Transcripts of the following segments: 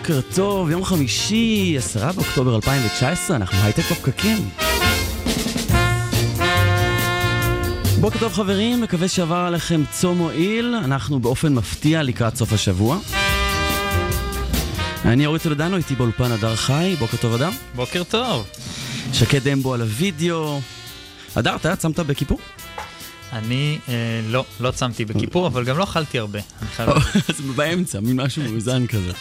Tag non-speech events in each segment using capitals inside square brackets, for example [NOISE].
בוקר טוב, יום חמישי, 10 באוקטובר 2019, אנחנו הייטק בפקקים. בוקר טוב חברים, מקווה שעבר עליכם צום מועיל, אנחנו באופן מפתיע לקראת סוף השבוע. אני אורית טולדנו, איתי באולפן הדר חי, בוקר טוב אדר. בוקר טוב. שקד דמבו על הוידאו. אדר, אתה צמת בכיפור? אני אה, לא, לא צמתי בכיפור, אבל גם לא אכלתי הרבה. אז [LAUGHS] באמצע, מין משהו מאוזן כזה.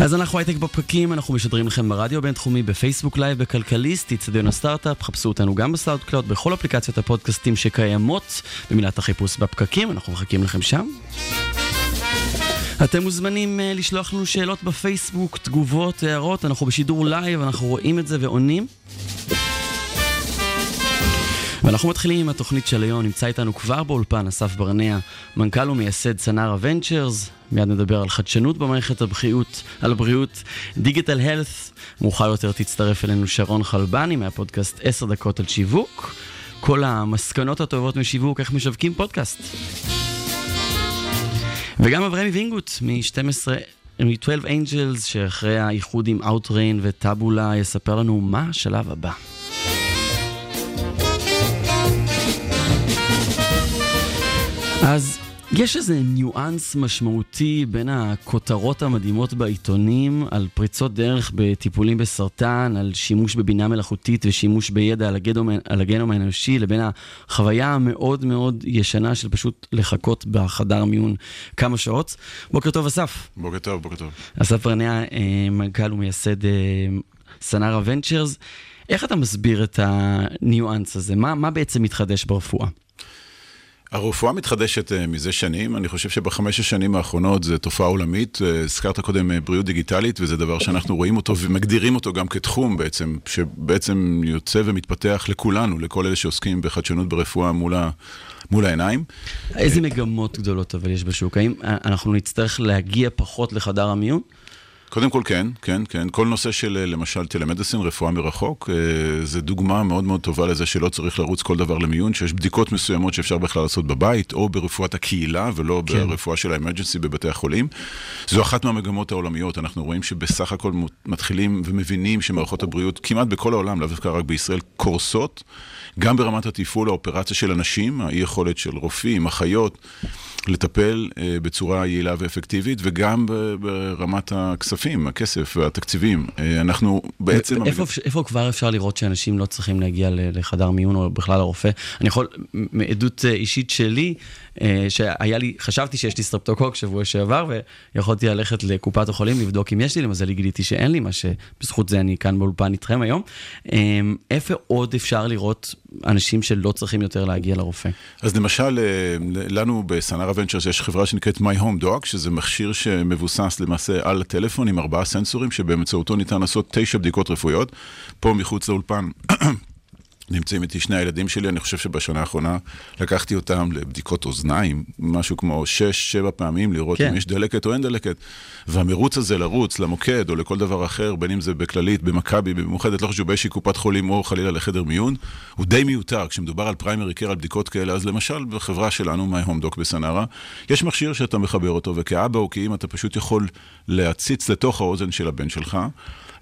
אז אנחנו הייטק בפקקים, אנחנו משדרים לכם ברדיו הבינתחומי, בפייסבוק לייב, בכלכליסט, אצטדיון הסטארט-אפ, חפשו אותנו גם בסאונד קלאוד, בכל אפליקציות הפודקאסטים שקיימות, במילת החיפוש בפקקים, אנחנו מחכים לכם שם. אתם מוזמנים uh, לשלוח לנו שאלות בפייסבוק, תגובות, הערות, אנחנו בשידור לייב, אנחנו רואים את זה ועונים. ואנחנו מתחילים עם התוכנית של היום, נמצא איתנו כבר באולפן אסף ברנע, מנכ"ל ומייסד סנארה ונצ'רס, מיד נדבר על חדשנות במערכת הבריאות, על הבריאות, דיגיטל הלת', מאוחר יותר תצטרף אלינו שרון חלבני מהפודקאסט 10 דקות על שיווק, כל המסקנות הטובות משיווק, איך משווקים פודקאסט. וגם אברמי וינגוט מ-12... מ-12 Angels, שאחרי האיחוד עם Outbrain וטאבולה, יספר לנו מה השלב הבא. אז יש איזה ניואנס משמעותי בין הכותרות המדהימות בעיתונים על פריצות דרך בטיפולים בסרטן, על שימוש בבינה מלאכותית ושימוש בידע על הגנום, על הגנום האנושי, לבין החוויה המאוד מאוד ישנה של פשוט לחכות בחדר מיון כמה שעות. בוקר טוב, אסף. בוקר טוב, בוקר טוב. אסף רנע, אה, מנכ"ל ומייסד אה, סנארה ונצ'רס. איך אתה מסביר את הניואנס הזה? מה, מה בעצם מתחדש ברפואה? הרפואה מתחדשת uh, מזה שנים, אני חושב שבחמש השנים האחרונות זו תופעה עולמית. Uh, הזכרת קודם uh, בריאות דיגיטלית, וזה דבר שאנחנו רואים אותו ומגדירים אותו גם כתחום בעצם, שבעצם יוצא ומתפתח לכולנו, לכל אלה שעוסקים בחדשנות ברפואה מול, ה, מול העיניים. איזה מגמות גדולות אבל יש בשוק? האם אנחנו נצטרך להגיע פחות לחדר המיון? קודם כל כן, כן, כן. כל נושא של למשל טלמדיסין, רפואה מרחוק, זה דוגמה מאוד מאוד טובה לזה שלא צריך לרוץ כל דבר למיון, שיש בדיקות מסוימות שאפשר בכלל לעשות בבית, או ברפואת הקהילה, ולא כן. ברפואה של האמרג'נסי בבתי החולים. זו אחת מהמגמות העולמיות. אנחנו רואים שבסך הכל מתחילים ומבינים שמערכות הבריאות, כמעט בכל העולם, לאו דווקא רק בישראל, קורסות. גם ברמת התפעול, האופרציה של אנשים, האי יכולת של רופאים, אחיות. לטפל uh, בצורה יעילה ואפקטיבית, וגם ברמת הכספים, הכסף והתקציבים. Uh, אנחנו בעצם... איפה, המג... איפה כבר אפשר לראות שאנשים לא צריכים להגיע לחדר מיון או בכלל לרופא? אני יכול, מעדות אישית שלי, שהיה לי, חשבתי שיש לי סטרפטוקוק שבוע שעבר, ויכולתי ללכת לקופת החולים לבדוק אם יש לי, למזלי גיליתי שאין לי, מה שבזכות זה אני כאן באולפן איתכם היום. Uh, איפה עוד אפשר לראות אנשים שלא צריכים יותר להגיע לרופא? אז למשל, לנו בסנארה ונצ'רס יש חברה שנקראת MyHomeDoc, שזה מכשיר שמבוסס למעשה על הטלפון עם ארבעה סנסורים, שבאמצעותו ניתן לעשות תשע בדיקות רפואיות, פה מחוץ לאולפן. נמצאים איתי שני הילדים שלי, אני חושב שבשנה האחרונה לקחתי אותם לבדיקות אוזניים, משהו כמו שש, שבע פעמים, לראות כן. אם יש דלקת או אין דלקת. והמרוץ הזה לרוץ למוקד או לכל דבר אחר, בין אם זה בכללית, במכבי, במאוחדת, לא חשוב באיזושהי קופת חולים או חלילה לחדר מיון, הוא די מיותר. כשמדובר על פריימרי קר, על בדיקות כאלה, אז למשל בחברה שלנו, My Home Doc בסנארה, יש מכשיר שאתה מחבר אותו, וכאבא או כאמא אתה פשוט יכול להציץ לתוך האוזן של הבן שלך.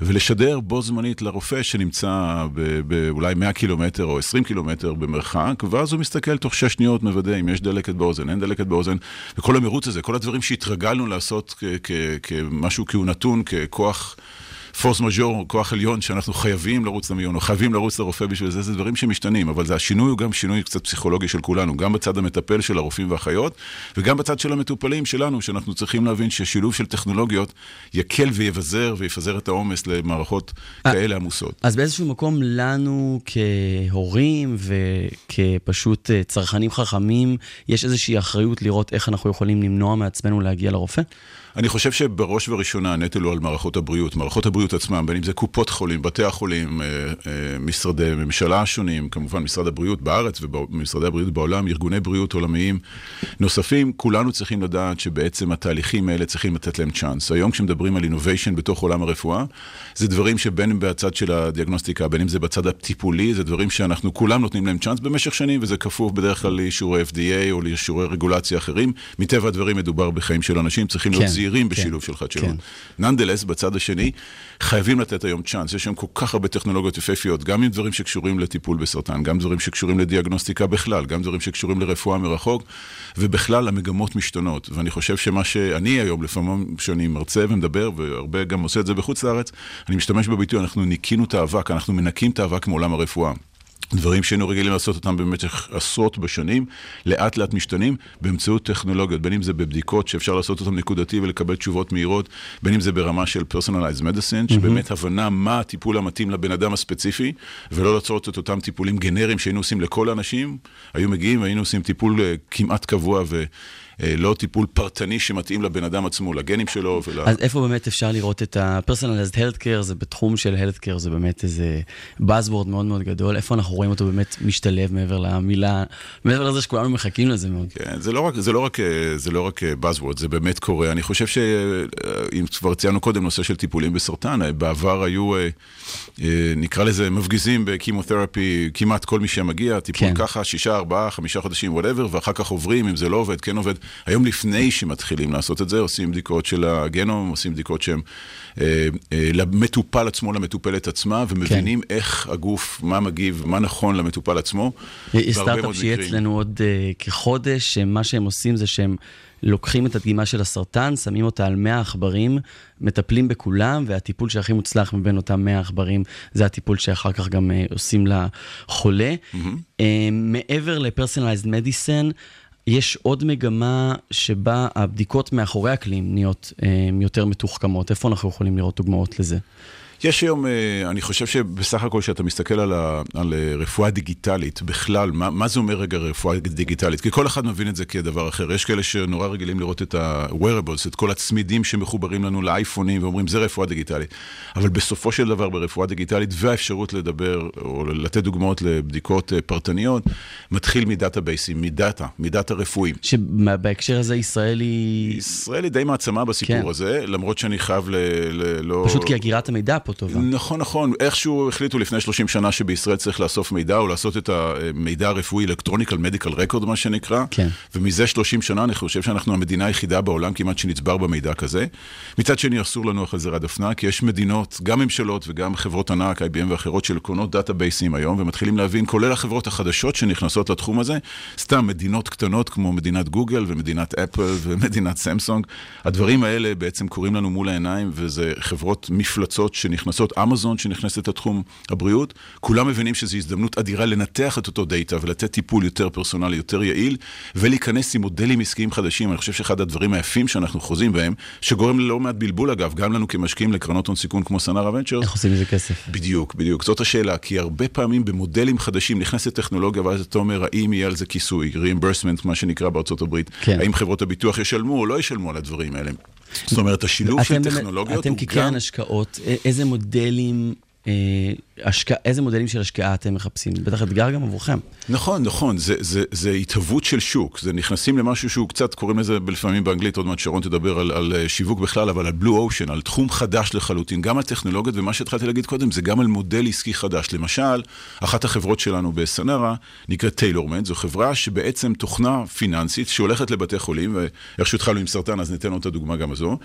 ולשדר בו זמנית לרופא שנמצא באולי 100 קילומטר או 20 קילומטר במרחק, ואז הוא מסתכל תוך 6 שניות, מוודא אם יש דלקת באוזן, אין דלקת באוזן, וכל המרוץ הזה, כל הדברים שהתרגלנו לעשות כמשהו, כי הוא נתון, ככוח פורס מז'ור, כוח עליון, שאנחנו חייבים לרוץ למיון, או חייבים לרוץ לרופא בשביל זה, זה דברים שמשתנים, אבל זה השינוי הוא גם שינוי קצת פסיכולוגי של כולנו, גם בצד המטפל של הרופאים והאחיות, וגם בצד של המטופלים שלנו, שאנחנו צריכים להבין ששילוב של טכנולוגיות יקל ויבזר ויפזר את העומס למערכות אה, כאלה עמוסות. אז באיזשהו מקום לנו כהורים וכפשוט אה, צרכנים חכמים, יש איזושהי אחריות לראות איך אנחנו יכולים למנוע מעצמנו להגיע לרופא? אני חושב שבראש ובראשונה הנטל הוא על מערכות הבריאות. מערכות הבריאות עצמם, בין אם זה קופות חולים, בתי החולים, אה, אה, משרדי ממשלה השונים, כמובן משרד הבריאות בארץ ומשרדי הבריאות בעולם, ארגוני בריאות עולמיים נוספים, כולנו צריכים לדעת שבעצם התהליכים האלה צריכים לתת להם צ'אנס. היום כשמדברים על innovation בתוך עולם הרפואה, זה דברים שבין אם בצד של הדיאגנוסטיקה, בין אם זה בצד הטיפולי, זה דברים שאנחנו כולם נותנים להם צ'אנס במשך שנים, וזה כפוף בדרך כלל לאישורי FDA או לאישורי רגולציה אחרים. מטבע הדברים מדובר בחיים של אנשים, צריכים כן, זהירים כן, בשילוב של חדשנות. כן. ננדלס, בצד השני, חייבים לתת היום צ'אנס. יש שם כל כך הרבה טכנולוגיות יפהפיות, גם עם דברים שקשורים לטיפול בסרטן, גם דברים שקשורים לדיאגנוסטיקה בכלל, גם דברים שקשורים לרפואה מרחוק, ובכלל המגמות משתנות. ואני חושב שמה שאני היום, לפעמים כשאני מרצה ומדבר, והרבה גם עושה את זה בחוץ לארץ, אני משתמש בביטוי, אנחנו ניקינו את האבק, אנחנו מנקים את האבק מעולם הרפואה. דברים שהיינו רגילים לעשות אותם במשך עשרות בשנים, לאט לאט משתנים באמצעות טכנולוגיות, בין אם זה בבדיקות שאפשר לעשות אותן נקודתי ולקבל תשובות מהירות, בין אם זה ברמה של personalized medicine, שבאמת הבנה מה הטיפול המתאים לבן אדם הספציפי, ולא לעשות את אותם טיפולים גנריים שהיינו עושים לכל האנשים, היו מגיעים והיינו עושים טיפול אה, כמעט קבוע ו... אה, לא טיפול פרטני שמתאים לבן אדם עצמו, לגנים שלו ול... אז איפה באמת אפשר לראות את ה-personalized healthcare, זה בתחום של healthcare, זה באמת איזה buzzword מאוד מאוד גדול, איפה אנחנו רואים אותו באמת משתלב מעבר למילה, מעבר לזה שכולנו מחכים לזה מאוד. כן, זה לא רק, זה לא רק, אה, זה לא רק אה, buzzword, זה באמת קורה. אני חושב שאם כבר ציינו קודם נושא של טיפולים בסרטן, בעבר היו, נקרא לזה מפגיזים בכימותרפי, כמעט כל מי שמגיע, טיפול כן. ככה, שישה, ארבעה, חמישה חודשים, whatever, ואחר כך עוברים, אם זה לא עובד, כן עובד. היום לפני שמתחילים לעשות את זה, עושים בדיקות של הגנום, עושים בדיקות שהן אה, אה, למטופל עצמו, למטופלת עצמה, ומבינים כן. איך הגוף, מה מגיב, מה נכון למטופל עצמו. בהרבה סטארט-אפ שיהיה. אצלנו עוד uh, כחודש, שמה שהם עושים זה שהם לוקחים את הדגימה של הסרטן, שמים אותה על 100 עכברים, מטפלים בכולם, והטיפול שהכי מוצלח מבין אותם 100 עכברים, זה הטיפול שאחר כך גם uh, עושים לחולה. Mm-hmm. Uh, מעבר ל-personalized medicine, יש עוד מגמה שבה הבדיקות מאחורי הקלעים נהיות אה, יותר מתוחכמות. איפה אנחנו יכולים לראות דוגמאות לזה? יש היום, אה, אני חושב שבסך הכל כשאתה מסתכל על, ה, על אה, רפואה דיגיטלית בכלל, מה, מה זה אומר רגע רפואה דיגיטלית? כי כל אחד מבין את זה כדבר אחר. יש כאלה שנורא רגילים לראות את ה-wearables, את כל הצמידים שמחוברים לנו לאייפונים, ואומרים, זה רפואה דיגיטלית. אבל בסופו של דבר ברפואה דיגיטלית, והאפשרות לדבר, או לתת דוגמאות לבדיקות אה, פרטניות, מתחיל מדאטאבייסים, מדאטה, מדאטה רפואיים. שבהקשר הזה ישראל היא... ישראל היא די מעצמה בסיפור כן. הזה, למרות שאני חייב ל... ל לא... פשוט כי אגירת המידע פה טובה. נכון, נכון. איכשהו החליטו לפני 30 שנה שבישראל צריך לאסוף מידע, או לעשות את המידע הרפואי, אלקטרוניקל מדיקל רקורד, מה שנקרא. כן. ומזה 30 שנה אני חושב שאנחנו המדינה היחידה בעולם כמעט שנצבר במידע כזה. מצד שני, אסור לנוח על זרי הדפנה, כי יש מדינות, גם ממשלות וגם חברות ענק, IBM ואחרות, שקונות database-ים היום, ומתחילים להבין, כולל החברות החדשות שנכנסות לתחום הזה, סתם מדינות קטנות כמו מדינת גוגל ומדינת אפל ומדינת סמסונג. הדברים האלה בעצם קורים לנו מול העיניים, וזה חברות מפלצות שנכנסות, אמזון שנכנסת לתחום הבריאות, כולם מבינים שזו הזדמנות אדירה לנתח את אותו דאטה ולתת טיפול יותר פרסונלי, יותר יעיל, ולהיכנס עם מודלים עסקיים חדשים. אני חושב שאחד הדברים היפים שאנחנו חוזים בהם, שגורם ללא מעט בלבול אגב, גם לנו כמשקיעים לקרנות הון סיכון כמו סנארה ונצ'רס, איך עושים מזה כסף? בדיוק, בדיוק. זאת השאלה, כי הרבה פעמים במודלים חדשים נכנסת טכנולוגיה, ואז אתה אומר, האם יהיה על זה כיסוי, reimbursement, מה שנקרא בארצות הברית, כן. האם חברות הביטוח ישלמו או לא ישלמו על הדברים האלה. זאת אומרת, השילוב של אתם באמת- טכנולוגיות אתם הוא כקרן גם... השקעות, איזה מודלים, השקע, איזה מודלים של השקעה אתם מחפשים? בטח אתגר גם עבורכם. נכון, נכון, זה, זה, זה התהוות של שוק, זה נכנסים למשהו שהוא קצת, קוראים לזה לפעמים באנגלית, עוד מעט שרון תדבר על, על אה, שיווק בכלל, אבל על בלו אושן, על תחום חדש לחלוטין, גם על טכנולוגיות, ומה שהתחלתי להגיד קודם, זה גם על מודל עסקי חדש. למשל, אחת החברות שלנו בסנרה נקראת טיילורמנט, זו חברה שבעצם תוכנה פיננסית שהולכת לבתי חולים, ואיכשהו התחלנו עם סרטן, אז ניתן לו את הדוגמה גם הזו.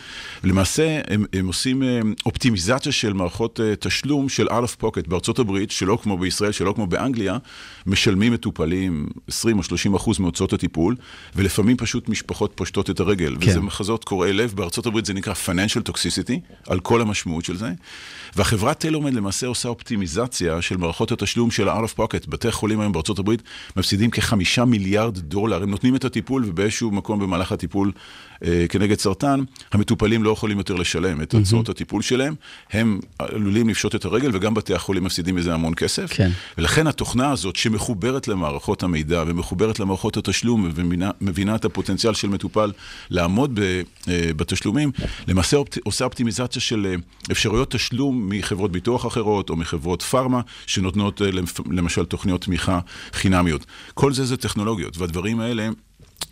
למעשה, הם, הם עושים אה, אופטימיזציה של מערכות אה, תשלום תשלום של out of pocket בארצות הברית, שלא כמו בישראל, שלא כמו באנגליה, משלמים מטופלים 20 או 30 אחוז מהוצאות הטיפול, ולפעמים פשוט משפחות פושטות את הרגל. כן. וזה מחזות קורעי לב, בארצות הברית זה נקרא financial toxicity, על כל המשמעות של זה. והחברה טיילורמד למעשה עושה אופטימיזציה של מערכות התשלום של ה-out of pocket. בתי חולים היום בארצות הברית מפסידים כחמישה מיליארד דולר, הם נותנים את הטיפול ובאיזשהו מקום במהלך הטיפול אה, כנגד סרטן, המטופלים לא יכולים יותר לשלם את הוצאות הטיפול שלהם, הם עלולים לפשוט את הרגל וגם בתי החולים מפסידים מזה המון כסף. כן. ולכן התוכנה הזאת שמחוברת למערכות המידע ומחוברת למערכות התשלום ומבינה את הפוטנציאל של מטופל לעמוד ב, אה, בתשלומים, למעשה אופט, עושה אופטימיזציה של אה, אפשרויות תשלום מחברות ביטוח אחרות או מחברות פארמה שנותנות אה, למשל תוכניות תמיכה חינמיות. כל זה זה טכנולוגיות והדברים האלה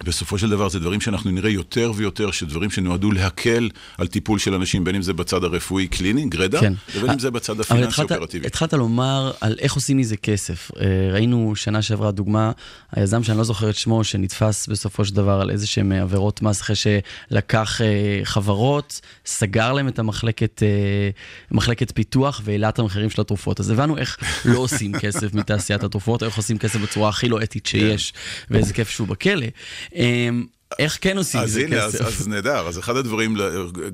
בסופו של דבר זה דברים שאנחנו נראה יותר ויותר, שדברים שנועדו להקל על טיפול של אנשים, בין אם זה בצד הרפואי קליני, גרידא, כן. ובין אם זה בצד הפיננסי אופרטיבי. התחלת לומר על איך עושים מזה כסף. אה, ראינו שנה שעברה דוגמה, היזם שאני לא זוכר את שמו, שנתפס בסופו של דבר על איזה שהם עבירות מס אחרי שלקח אה, חברות, סגר להם את המחלקת אה, מחלקת פיתוח והעלה את המחירים של התרופות. אז הבנו איך לא עושים כסף מתעשיית התרופות, איך עושים כסף בצורה הכי לא אתית שיש, ואיזה כיף שהוא בכלא. אה, איך כן עושים אז מזה הנה, אז, כסף? אז נהדר. אז אחד הדברים,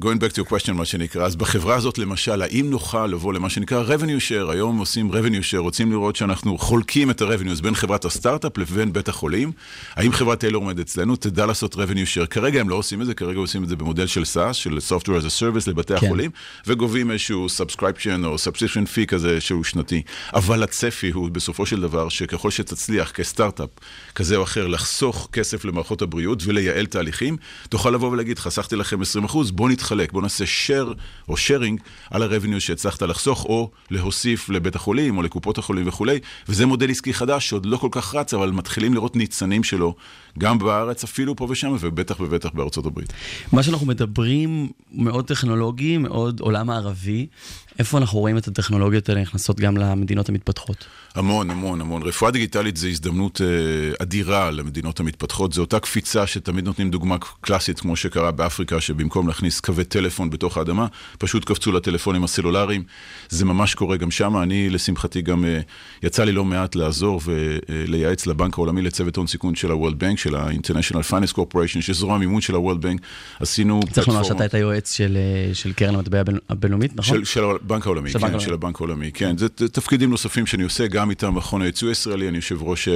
going back to your question, מה שנקרא, אז בחברה הזאת למשל, האם נוכל לבוא למה שנקרא revenue share, היום עושים revenue share, רוצים לראות שאנחנו חולקים את ה-revenues בין חברת הסטארט-אפ לבין בית החולים. האם חברת טיילור עומד אצלנו, תדע לעשות revenue share. כרגע הם לא עושים את זה, כרגע עושים את זה במודל של SaaS, של Software as a Service לבתי כן. החולים, וגובים איזשהו subscription או subscription fee כזה שהוא שנתי. אבל הצפי הוא בסופו של דבר שככל שתצליח כסטארט-אפ כזה או אחר לחסוך כסף למערכות הבריאות ולייעל תהליכים, תוכל לבוא ולהגיד, חסכתי לכם 20%, בוא נתחלק, בוא נעשה share או sharing על ה-revenue שהצלחת לחסוך, או להוסיף לבית החולים או לקופות החולים וכולי, וזה מודל עסקי חדש שעוד לא כל כך רץ, אבל מתחילים לראות ניצנים שלו, גם בארץ, אפילו פה ושם, ובטח ובטח בארצות הברית. מה שאנחנו מדברים מאוד טכנולוגי, מאוד עולם מערבי, איפה אנחנו רואים את הטכנולוגיות האלה נכנסות גם למדינות המתפתחות? המון, המון, המון. רפואה דיגיטלית זה הזדמנות אה, אדירה למדינות המתפתחות. זו אותה קפיצה שתמיד נותנים דוגמה קלאסית, כמו שקרה באפריקה, שבמקום להכניס קווי טלפון בתוך האדמה, פשוט קפצו לטלפונים הסלולריים. זה ממש קורה גם שם. אני, לשמחתי, גם אה, יצא לי לא מעט לעזור ולייעץ לבנק העולמי לצוות הון סיכון של ה-World Bank, של ה-International Finance Corporation, שזרוע המימון של ה-World Bank. עשינו צריך לומר שאתה היית יועץ של, אה, של קרן המטבע הבינלאומית, נכון? של, של הבנק העולמי, של כן, של. הבנק העולמי, כן. זה תפקידים נוספים שאני עושה גם מטעם מכון הייצוא הישראלי, אני יושב ראש אה,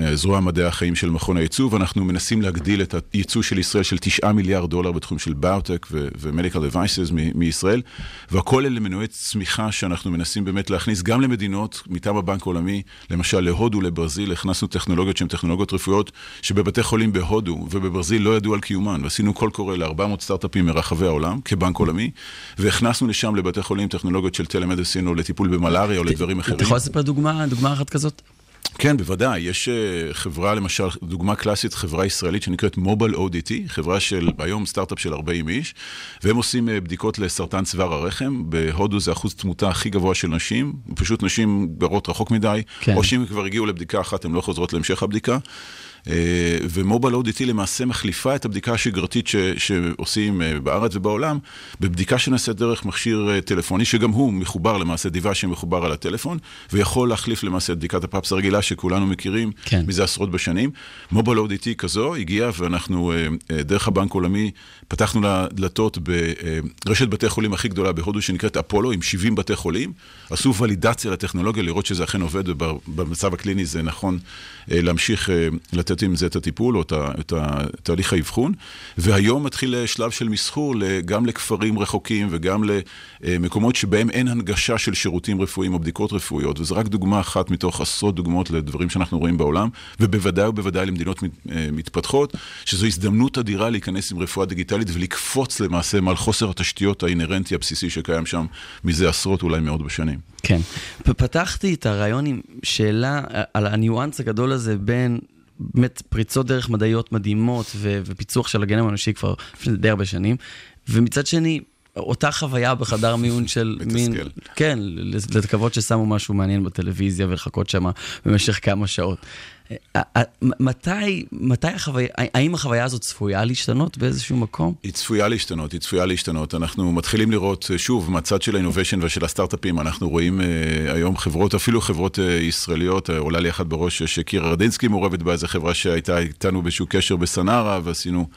אה, זרוע מדעי החיים של מכון הייצוא, ואנחנו מנסים להגדיל את הייצוא של ישראל של 9 מיליארד דולר בתחום של ביוטק devices מ- מישראל, והכל אלה מנועי צמיחה שאנחנו מנסים באמת להכניס גם למדינות מטעם הבנק העולמי, למשל להודו, לברזיל, הכנסנו טכנולוגיות שהן טכנולוגיות רפואיות שבבתי חולים בהודו ובברזיל לא ידעו על קיומן, ועשינו קול קורא ל-400 סטארט-אפים מרחבי העולם כבנק עולמי, והכנסנו לשם לבתי חולים טכנולוגיות של טלמדיסין או לטיפול במלאריה או לדברים אחרים. אתה יכול לספר דוגמה, דוגמה אחת כזאת? כן, בוודאי. יש אה, חברה, למשל, דוגמה קלאסית, חברה ישראלית שנקראת מוביל ODT, חברה של, היום סטארט-אפ של 40 איש, והם עושים אה, בדיקות לסרטן צוואר הרחם. בהודו זה אחוז תמותה הכי גבוה של נשים, פשוט נשים גרות רחוק מדי, כן. או שאם כבר הגיעו לבדיקה אחת, הן לא חוזרות להמשך הבדיקה. אה, ומוביל ODT למעשה מחליפה את הבדיקה השגרתית ש, שעושים אה, בארץ ובעולם, בבדיקה שנעשית דרך מכשיר אה, טלפוני, שגם הוא מחובר למעשה, דיבה שמחובר על הטלפון, ויכול להחליף למעשה את בדיקת הפאפס הרגילה שכולנו מכירים כן. מזה עשרות בשנים. מוביל ODT כזו הגיעה, ואנחנו דרך הבנק העולמי פתחנו לה דלתות ברשת בתי חולים הכי גדולה בהודו שנקראת אפולו, עם 70 בתי חולים. עשו ולידציה לטכנולוגיה, לראות שזה אכן עובד, ובמצב הקליני זה נכון להמשיך אה, לתת עם זה את הטיפול או את את תהליך האבחון. והיום מתחיל שלב של מסחור גם לכפרים רחוקים וגם למקומות שבהם אין הנגשה של שירותים רפואיים או בדיקות רפואיות, וזו רק דוגמה אחת מתוך עשרות דוגמאות לדברים שאנחנו רואים בעולם, ובוודאי ובוודאי למדינות אה, מתפתחות, שזו הזדמנות אדירה להיכנס עם רפואה דיגיטלית ולקפוץ למעשה מעל חוסר התשתיות האינהרנטי הבסיסי שקיים שם מזה עשרות אולי מאות בשנים. כן. פתחתי את הרעיון עם שאלה על הניואנס הגדול הזה בין באמת פריצות דרך מדעיות מדהימות ו- ופיצוח של הגנום האנושי כבר לפני די הרבה שנים, ומצד שני, אותה חוויה בחדר מיון של [LAUGHS] מין... כן, לקוות ששמו משהו מעניין בטלוויזיה ולחכות שם במשך כמה שעות. אה, אה, מתי, מתי החוויה, האם החוויה הזאת צפויה להשתנות באיזשהו מקום? היא צפויה להשתנות, היא צפויה להשתנות. אנחנו מתחילים לראות, אה, שוב, מהצד של האינוביישן ושל הסטארט-אפים, אנחנו רואים אה, היום חברות, אפילו חברות אה, ישראליות, אה, עולה לי אחת בראש שקירה רדינסקי מעורבת בה, איזו חברה שהייתה איתנו באיזשהו קשר בסנארה, ועשינו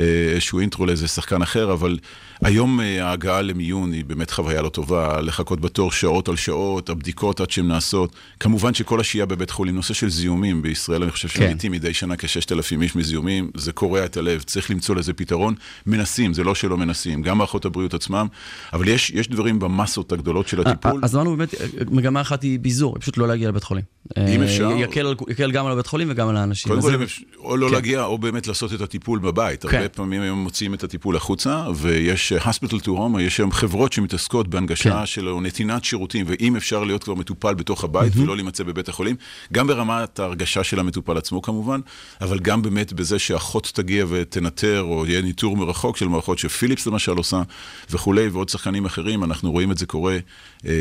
אה, איזשהו אינטרו לאיזה שחקן אחר, אבל היום אה, ההגעה למיון היא באמת חוויה לא טובה, לחכות בתור שעות על שעות, הבדיקות עד שהן נעשות. כמובן שכל השהייה בבית חולים, נושא של זיהומים, בישראל אני חושב כן. שמתים מדי שנה כ-6,000 איש מזיהומים, זה קורע את הלב, צריך למצוא לזה פתרון. מנסים, זה לא שלא מנסים, גם מערכות הבריאות עצמם, אבל יש, יש דברים במסות הגדולות של הטיפול. אה, אז אמרנו באמת, אה, מגמה אחת היא ביזור, פשוט לא להגיע לבית חולים. אם אה, אפשר. יקל יקל גם על הבית חולים וגם על האנשים. קודם כל, זה- אם אפשר- או לא כן. להגיע, או באמת לעשות את הטיפול בבית. כן. הרבה פעמים היום מוציאים את הטיפול החוצה, ויש אה, hospital to home, יש היום חברות שמתעסקות בהנגשה כן. של נתינת שירותים, ואם אפשר להיות כבר מטופל בתוך הבית ולא להימצא בבית החולים, גם ברמת ההרגשה של המטופל עצמו כמובן, אבל גם באמת בזה שאחות תגיע ותנטר, או יהיה ניטור מרחוק של מערכות שפיליפס למשל עושה, וכולי, ועוד שחקנים אחרים, אנחנו רואים את זה קורה אה,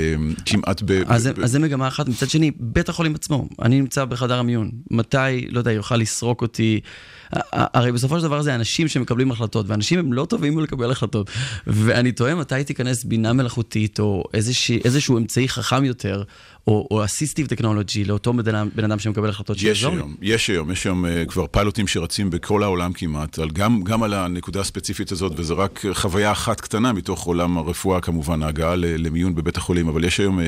כמעט ב... אז זה- ב- אז זה מגמה אחת. מצד שני, בית החולים עצמו, אני נמצא בחדר המיון, מתי, לא יודע, יוכל לסרוק אותי? הרי בסופו של דבר זה אנשים שמקבלים החלטות, ואנשים הם לא טובים בלקבל החלטות. ואני תוהה מתי תיכנס בינה מלאכותית, או איזושהי- איזשהו אמצעי חכם יותר, או, או אסיסטיב טכנולוגי לאותו בן אדם, בן אדם שמקבל החלטות יש שיעזור לי. היום, יש היום, יש היום uh, כבר פיילוטים שרצים בכל העולם כמעט, על גם, גם על הנקודה הספציפית הזאת, וזו רק אה, חוויה אחת קטנה מתוך עולם הרפואה כמובן, ההגעה למיון בבית החולים, אבל יש היום uh,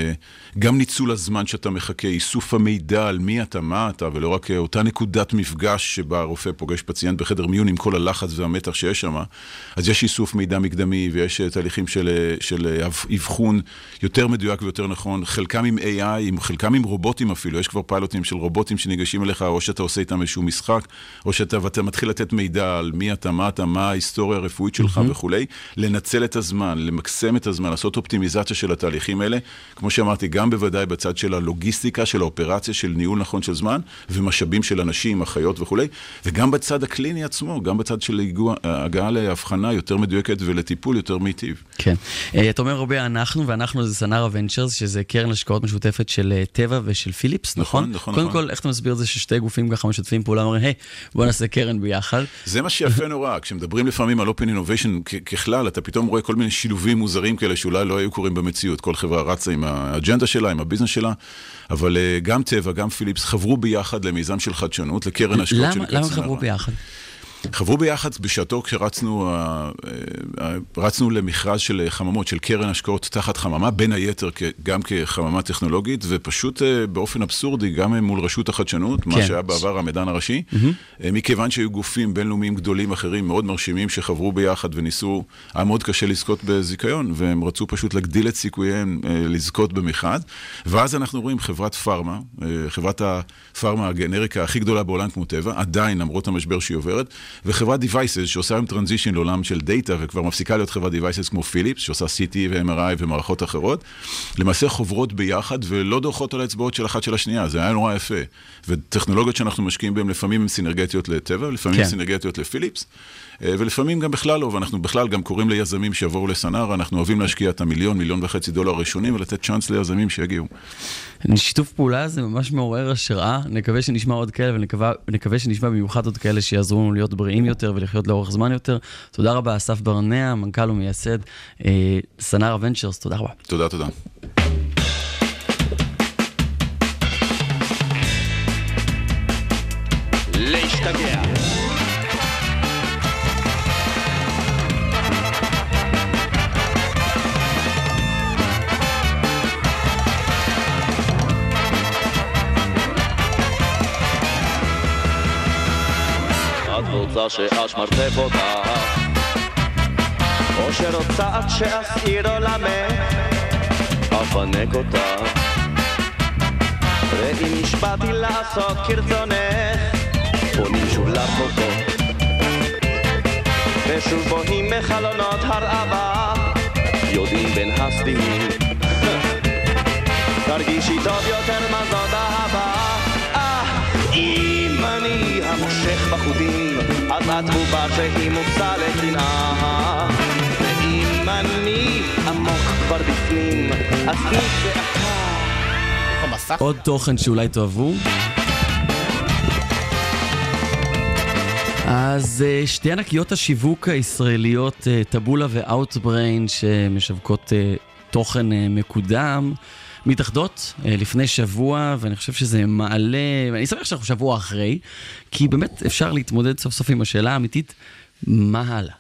גם ניצול הזמן שאתה מחכה, איסוף המידע על מי אתה, מה אתה, ולא רק uh, אותה נקודת מפגש שבה הרופא פוגש פציינט בחדר מיון עם כל הלחץ והמתח שיש שם, אז יש איסוף מידע מקדמי ויש תהליכים של, של אב- אבחון יותר מדויק ויותר נכון, חלקם עם AI, עם, חלקם עם רובוטים אפילו, יש כבר פיילוטים של רובוטים שניגשים אליך, או שאתה עושה איתם איזשהו משחק, או שאתה ואתה מתחיל לתת מידע על מי אתה, מה אתה, מה ההיסטוריה הרפואית שלך mm-hmm. וכולי, לנצל את הזמן, למקסם את הזמן, לעשות אופטימיזציה של התהליכים האלה, כמו שאמרתי, גם בוודאי בצד של הלוגיסטיקה, של האופרציה, של ניהול נכון של זמן, ומשאבים של אנשים, אחיות וכולי, וגם בצד הקליני עצמו, גם בצד של הגעה להבחנה יותר מדויקת ולטיפול יותר מיטיב. כן. אה, אתה אומר הרבה אנחנו, ואנחנו זה סנארה ונצ'רס, שזה קרן השקעות משותפת של אה, טבע ושל פיליפס, נכון? נכון, נכון, קודם נכון. כל, איך אתה מסביר את זה ששתי גופים ככה משתפים פעולה, אומרים, היי, בוא נעשה קרן ביחד. זה מה שיפה נורא, כשמדברים לפעמים על Open Innovation ככלל, אתה פתאום רואה כל מיני שילובים מוזרים כאלה שאולי לא היו קורים במציאות. כל חברה רצה עם האג'נדה שלה, עם הביזנס שלה, אבל אה, גם טבע, גם פיליפס חברו ביחד למיזם של חדשנות, לקרן השקעות למה שנקראת למה. חברו ביחד? חברו ביחד בשעתו כשרצנו אה, אה, רצנו למכרז של חממות, של קרן השקעות תחת חממה, בין היתר גם כחממה טכנולוגית, ופשוט אה, באופן אבסורדי, גם מול רשות החדשנות, מה כן. שהיה בעבר המדען הראשי, אה, מכיוון שהיו גופים בינלאומיים גדולים אחרים, מאוד מרשימים, שחברו ביחד וניסו, היה מאוד קשה לזכות בזיכיון, והם רצו פשוט להגדיל את סיכוייהם אה, לזכות במכרז. ואז אנחנו רואים חברת פארמה, אה, חברת הפארמה הגנריקה הכי גדולה בעולם כמו טבע, עדיין, למרות המשבר שהיא עוברת, וחברת devices שעושה היום transition לעולם של דאטה, וכבר מפסיקה להיות חברת devices כמו פיליפס, שעושה CT ו-MRI ומערכות אחרות, למעשה חוברות ביחד ולא דורכות על האצבעות של אחת של השנייה, זה היה נורא יפה. וטכנולוגיות שאנחנו משקיעים בהן לפעמים הן סינרגטיות לטבע, לפעמים כן. הן סינרגטיות לפיליפס. אה, ולפעמים גם בכלל לא, ואנחנו בכלל גם קוראים ליזמים שיבואו לסנארה, אנחנו אוהבים להשקיע את המיליון, מיליון וחצי דולר הראשונים ולתת צ'אנס ליזמים שיגיעו. שיתוף פעולה זה ממש מעורר השראה, נקווה שנשמע עוד כאלה ונקווה ונקווה שנשמע במיוחד עוד כאלה שיעזרו לנו להיות בריאים יותר ולחיות לאורך זמן יותר. תודה רבה, אסף ברנע, מנכ"ל ומייסד אה, סנארה ונצ'רס, תודה רבה. תודה, תודה. שאשמרטף אותך או שרוצה שאסעיר עולמך אפנק אותך ואם נשבעתי לעשות כרצונך פונים שוב לרחובות ושוב בוהים מחלונות הרעבה יודעים בין הסדינים. תרגישי טוב יותר מה זאת אהבה. אה, אם אני המושך בחוטים אז את בובה שהיא מושא לקנאה ואם אם אני עמוק כבר בפנים, אז מי זה אתה? פה מסך? עוד תוכן שאולי תאהבו. אז אה, שתי ענקיות השיווק הישראליות, אה, טבולה ואוטבריין, שמשווקות אה, תוכן מקודם, מתאחדות אה, לפני שבוע, ואני חושב שזה מעלה, ואני שמח שאנחנו שבוע אחרי, כי באמת אפשר להתמודד סוף סוף עם השאלה האמיתית, מה הלאה?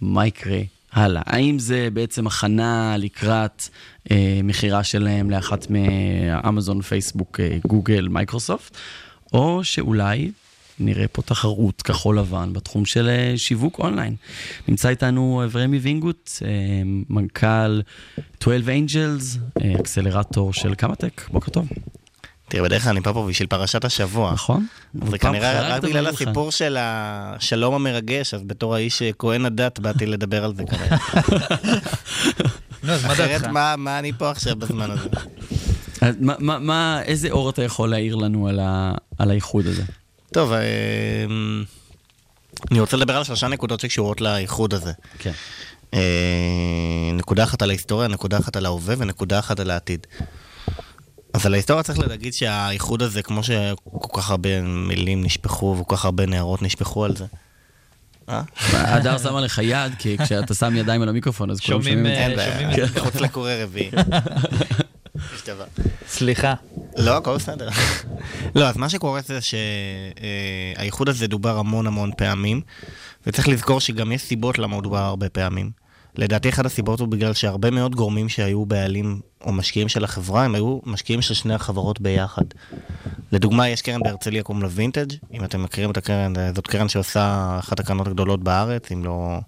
מה יקרה הלאה? האם זה בעצם הכנה לקראת אה, מכירה שלהם לאחת מאמזון, פייסבוק, אה, גוגל, מייקרוסופט, או שאולי נראה פה תחרות כחול לבן בתחום של אה, שיווק אונליין. נמצא איתנו אברמי וינגוט, אה, מנכ"ל 12 Angels, אה, אקסלרטור של קמא-טק. בוקר טוב. תראה, בדרך כלל אני פה פה בשביל פרשת השבוע. נכון? זה כנראה רק בגלל. הסיפור של השלום המרגש, אז בתור האיש אה, כהן הדת באתי לדבר על זה כרגע. מה אחרת מה אני פה עכשיו בזמן הזה? אז מה, מה, מה, איזה אור אתה יכול להעיר לנו על, ה, על האיחוד הזה? טוב, אה, אני רוצה לדבר על שלושה נקודות שקשורות לאיחוד הזה. כן. אה, נקודה אחת על ההיסטוריה, נקודה אחת על ההווה ונקודה אחת על העתיד. אז על ההיסטוריה צריך להגיד שהאיחוד הזה, כמו שכל כך הרבה מילים נשפכו וכל כך הרבה נערות נשפכו על זה. אה? הדר שמה לך יד, כי כשאתה שם ידיים על המיקרופון, אז כולם שומעים, את זה. מחוץ לקורא רביעי. [LAUGHS] סליחה. לא, הכל בסדר. לא, אז מה שקורה זה שהאיחוד הזה דובר המון המון פעמים, וצריך לזכור שגם יש סיבות למה הוא דובר הרבה פעמים. לדעתי אחת הסיבות הוא בגלל שהרבה מאוד גורמים שהיו בעלים או משקיעים של החברה, הם היו משקיעים של שני החברות ביחד. לדוגמה, יש קרן בהרצליה קוראים לה וינטג', אם אתם מכירים את הקרן, זאת קרן שעושה אחת הקרנות הגדולות בארץ, אם לא...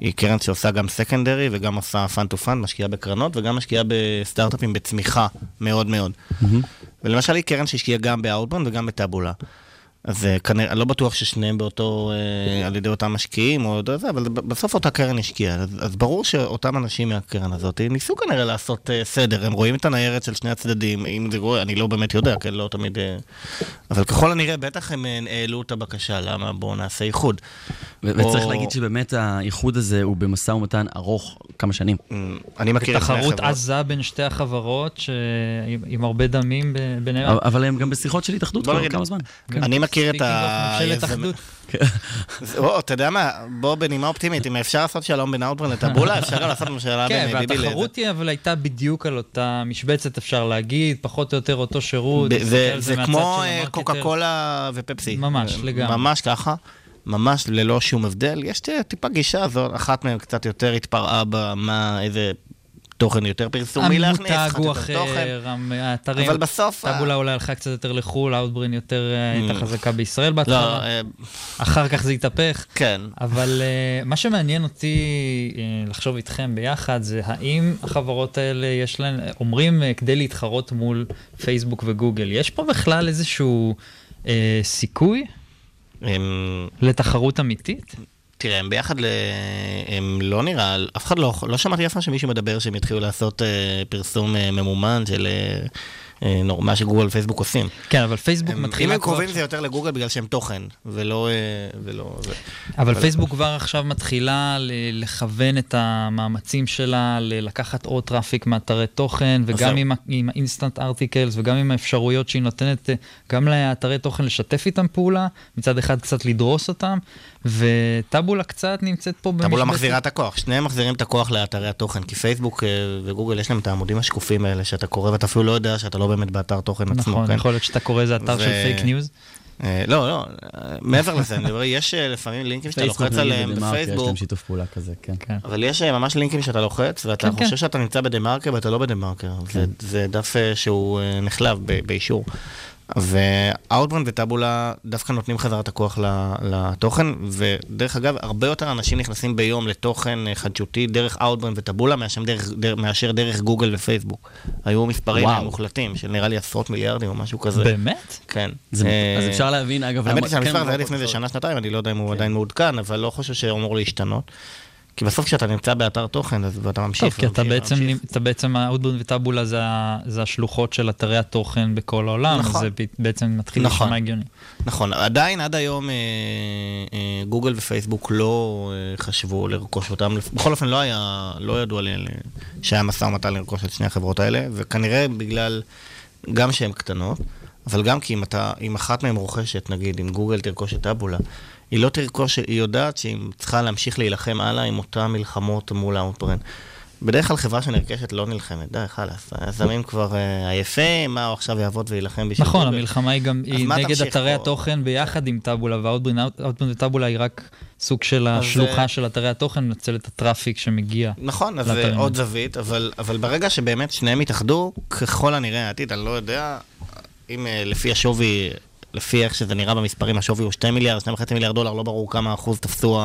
היא קרן שעושה גם secondary וגם עושה fund to fund, משקיעה בקרנות וגם משקיעה בסטארט-אפים בצמיחה מאוד מאוד. ולמשל היא קרן שהשקיעה גם באאוטבון וגם בטאבולה. אז אה, כנראה, לא בטוח ששניהם באותו, אה, על ידי אותם משקיעים או זה, אבל ב- בסוף אותה קרן השקיעה. אז, אז ברור שאותם אנשים מהקרן הזאת ניסו כנראה לעשות אה, סדר, הם רואים את הניירת של שני הצדדים, אם זה רואה, אני לא באמת יודע, כן, לא תמיד... אה, אבל ככל הנראה, בטח הם העלו את הבקשה, למה בואו נעשה איחוד. ו- וצריך או- להגיד שבאמת האיחוד הזה הוא במשא ומתן ארוך כמה שנים. אמ, אני מכיר את שני תחרות החברות. עזה בין שתי החברות, ש- עם- עם הרבה דמים ב- ביניהם. אבל- הם גם בשיחות של התאחדות כבר כמה זמן. כן. אני מכיר את of ממשלת אחדות. [LAUGHS] אתה יודע מה, בוא בנימה אופטימית, אם אפשר לעשות שלום בין אאוטברן לטבולה, [LAUGHS] אפשר לעשות ממשלה כן, בין ביבי ל... והתחרות היא אבל הייתה בדיוק על אותה משבצת, אפשר להגיד, פחות או יותר אותו שירות. זה, כמו אה. קוקה קולה ופפסי. ממש, אה, לגמרי. ממש ככה. ממש ללא שום הבדל. יש ט- טיפה גישה, זו אחת מהן קצת יותר התפרעה במה, איזה תוכן יותר פרסומי להכניס, המותג הוא. אחר, האתרים, אבל בסוף... אה, טאבולה אולי הלכה קצת יותר לחו"ל, אאוטברין יותר אה, הייתה Mm. חזקה בישראל לא, בהתחלה, אה, אחר כך זה התהפך. כן. אבל מה שמעניין אותי לחשוב איתכם ביחד זה האם החברות האלה יש להן, אומרים כדי להתחרות מול פייסבוק וגוגל, יש פה בכלל איזשהו סיכוי לתחרות אמיתית? תראה, הם ביחד, ל... הם לא נראה, אף אחד לא, לא שמעתי אף פעם שמישהו מדבר שהם יתחילו לעשות אה, פרסום אה, ממומן של אה, מה שגוגל ופייסבוק עושים. כן, אבל פייסבוק הם, אם מתחילה הם כבר... קרובים זה יותר לגוגל בגלל שהם תוכן, ולא... אה, ולא. אבל אבל- פייסבוק כבר עכשיו מתחילה לכוון את המאמצים שלה, לקחת עוד traffic מאתרי תוכן, וגם. עם, עם ה instant articles, וגם עם האפשרויות שהיא נותנת אה, גם לאתרי תוכן לשתף איתם פעולה, מצד אחד קצת לדרוס אותם, וטאבולה קצת נמצאת פה טאבולה במשבצת- מחזירה את הכוח, שניהם מחזירים את הכוח לאתרי התוכן, כי פייסבוק אה, וגוגל יש להם את העמודים השקופים האלה שאתה קורא ואתה אפילו לא יודע שאתה לא באמת באתר תוכן עצמו. נכון? יכול להיות שאתה קורא איזה אתר ו- של fake news. לא, לא, אה, מעבר לזה, אני מדבר, יש אה, לפעמים לינקים שאתה לוחץ עליהם בדה מרקר, יש בפייסבוק, להם שיתוף פעולה כזה, כן. כן. אבל יש אה, ממש לינקים שאתה לוחץ, ואתה כן, כן. חושב שאתה נמצא בדה מרקר ואתה לא בדה מרקר. זה, דף שהוא נחלב באישור. ואאוטבריין וטאבולה דווקא נותנים חזרה את הכוח לתוכן, ודרך אגב, הרבה יותר אנשים נכנסים ביום לתוכן אה, חדשותי דרך אאוטבריין וטאבולה מאשר דרך, דרך, מאשר דרך גוגל ופייסבוק. היו מספרים וואו. מוחלטים של נראה לי עשרות מיליארדים או משהו כזה. באמת? כן. זה- אה, אז אפשר להבין, אגב, האמת היא שהמספר כן, הזה היה לפני איזה. שנה-שנתיים, אני לא יודע אם הוא עדיין מעודכן, אבל לא חושב שהוא אמור להשתנות. כי בסוף כשאתה נמצא באתר תוכן, אז ואתה ממשיך. טוב, כי אתה בעצם. אתה בעצם, האאוטבריין וטאבולה זה, השלוחות של אתרי התוכן בכל העולם, נכון. זה בעצם מתחיל נכון. להישמע הגיוני. נכון, עדיין עד היום אה, אה, גוגל ופייסבוק לא אה, חשבו לרכוש אותם, בכל אופן לא היה, לא ידוע לי שהיה משא ומתן לרכוש את שני החברות האלה, וכנראה בגלל, גם שהן קטנות, אבל גם כי אם, אתה, אם אחת מהן רוכשת, נגיד, אם גוגל תרכוש את טאבולה, היא לא תרכוש, היא יודעת שהיא צריכה להמשיך להילחם הלאה עם אותן מלחמות מול האאוטבריין. בדרך כלל חברה שנרכשת לא נלחמת, די, חלאס, היזמים כבר אה, עייפים, מה הוא עכשיו יעבוד ויילחם בשביל נכון? המלחמה היא גם, היא נגד אתרי? התוכן ביחד עם טאבולה, והאוטבון וטאבולה היא רק סוג של השלוחה אה, של אתרי התוכן, מנצל את הטראפיק שמגיע. נכון, אז זה לאתרים עוד. זווית, אבל, אבל ברגע שבאמת שניהם יתאחדו, ככל הנראה העתיד, אני לא יודע, אם אה, לפי השווי, לפי איך שזה נראה במספרים, השווי הוא 2 מיליארד, 2.5 מיליארד דולר, לא ברור כמה אחוז תפסו,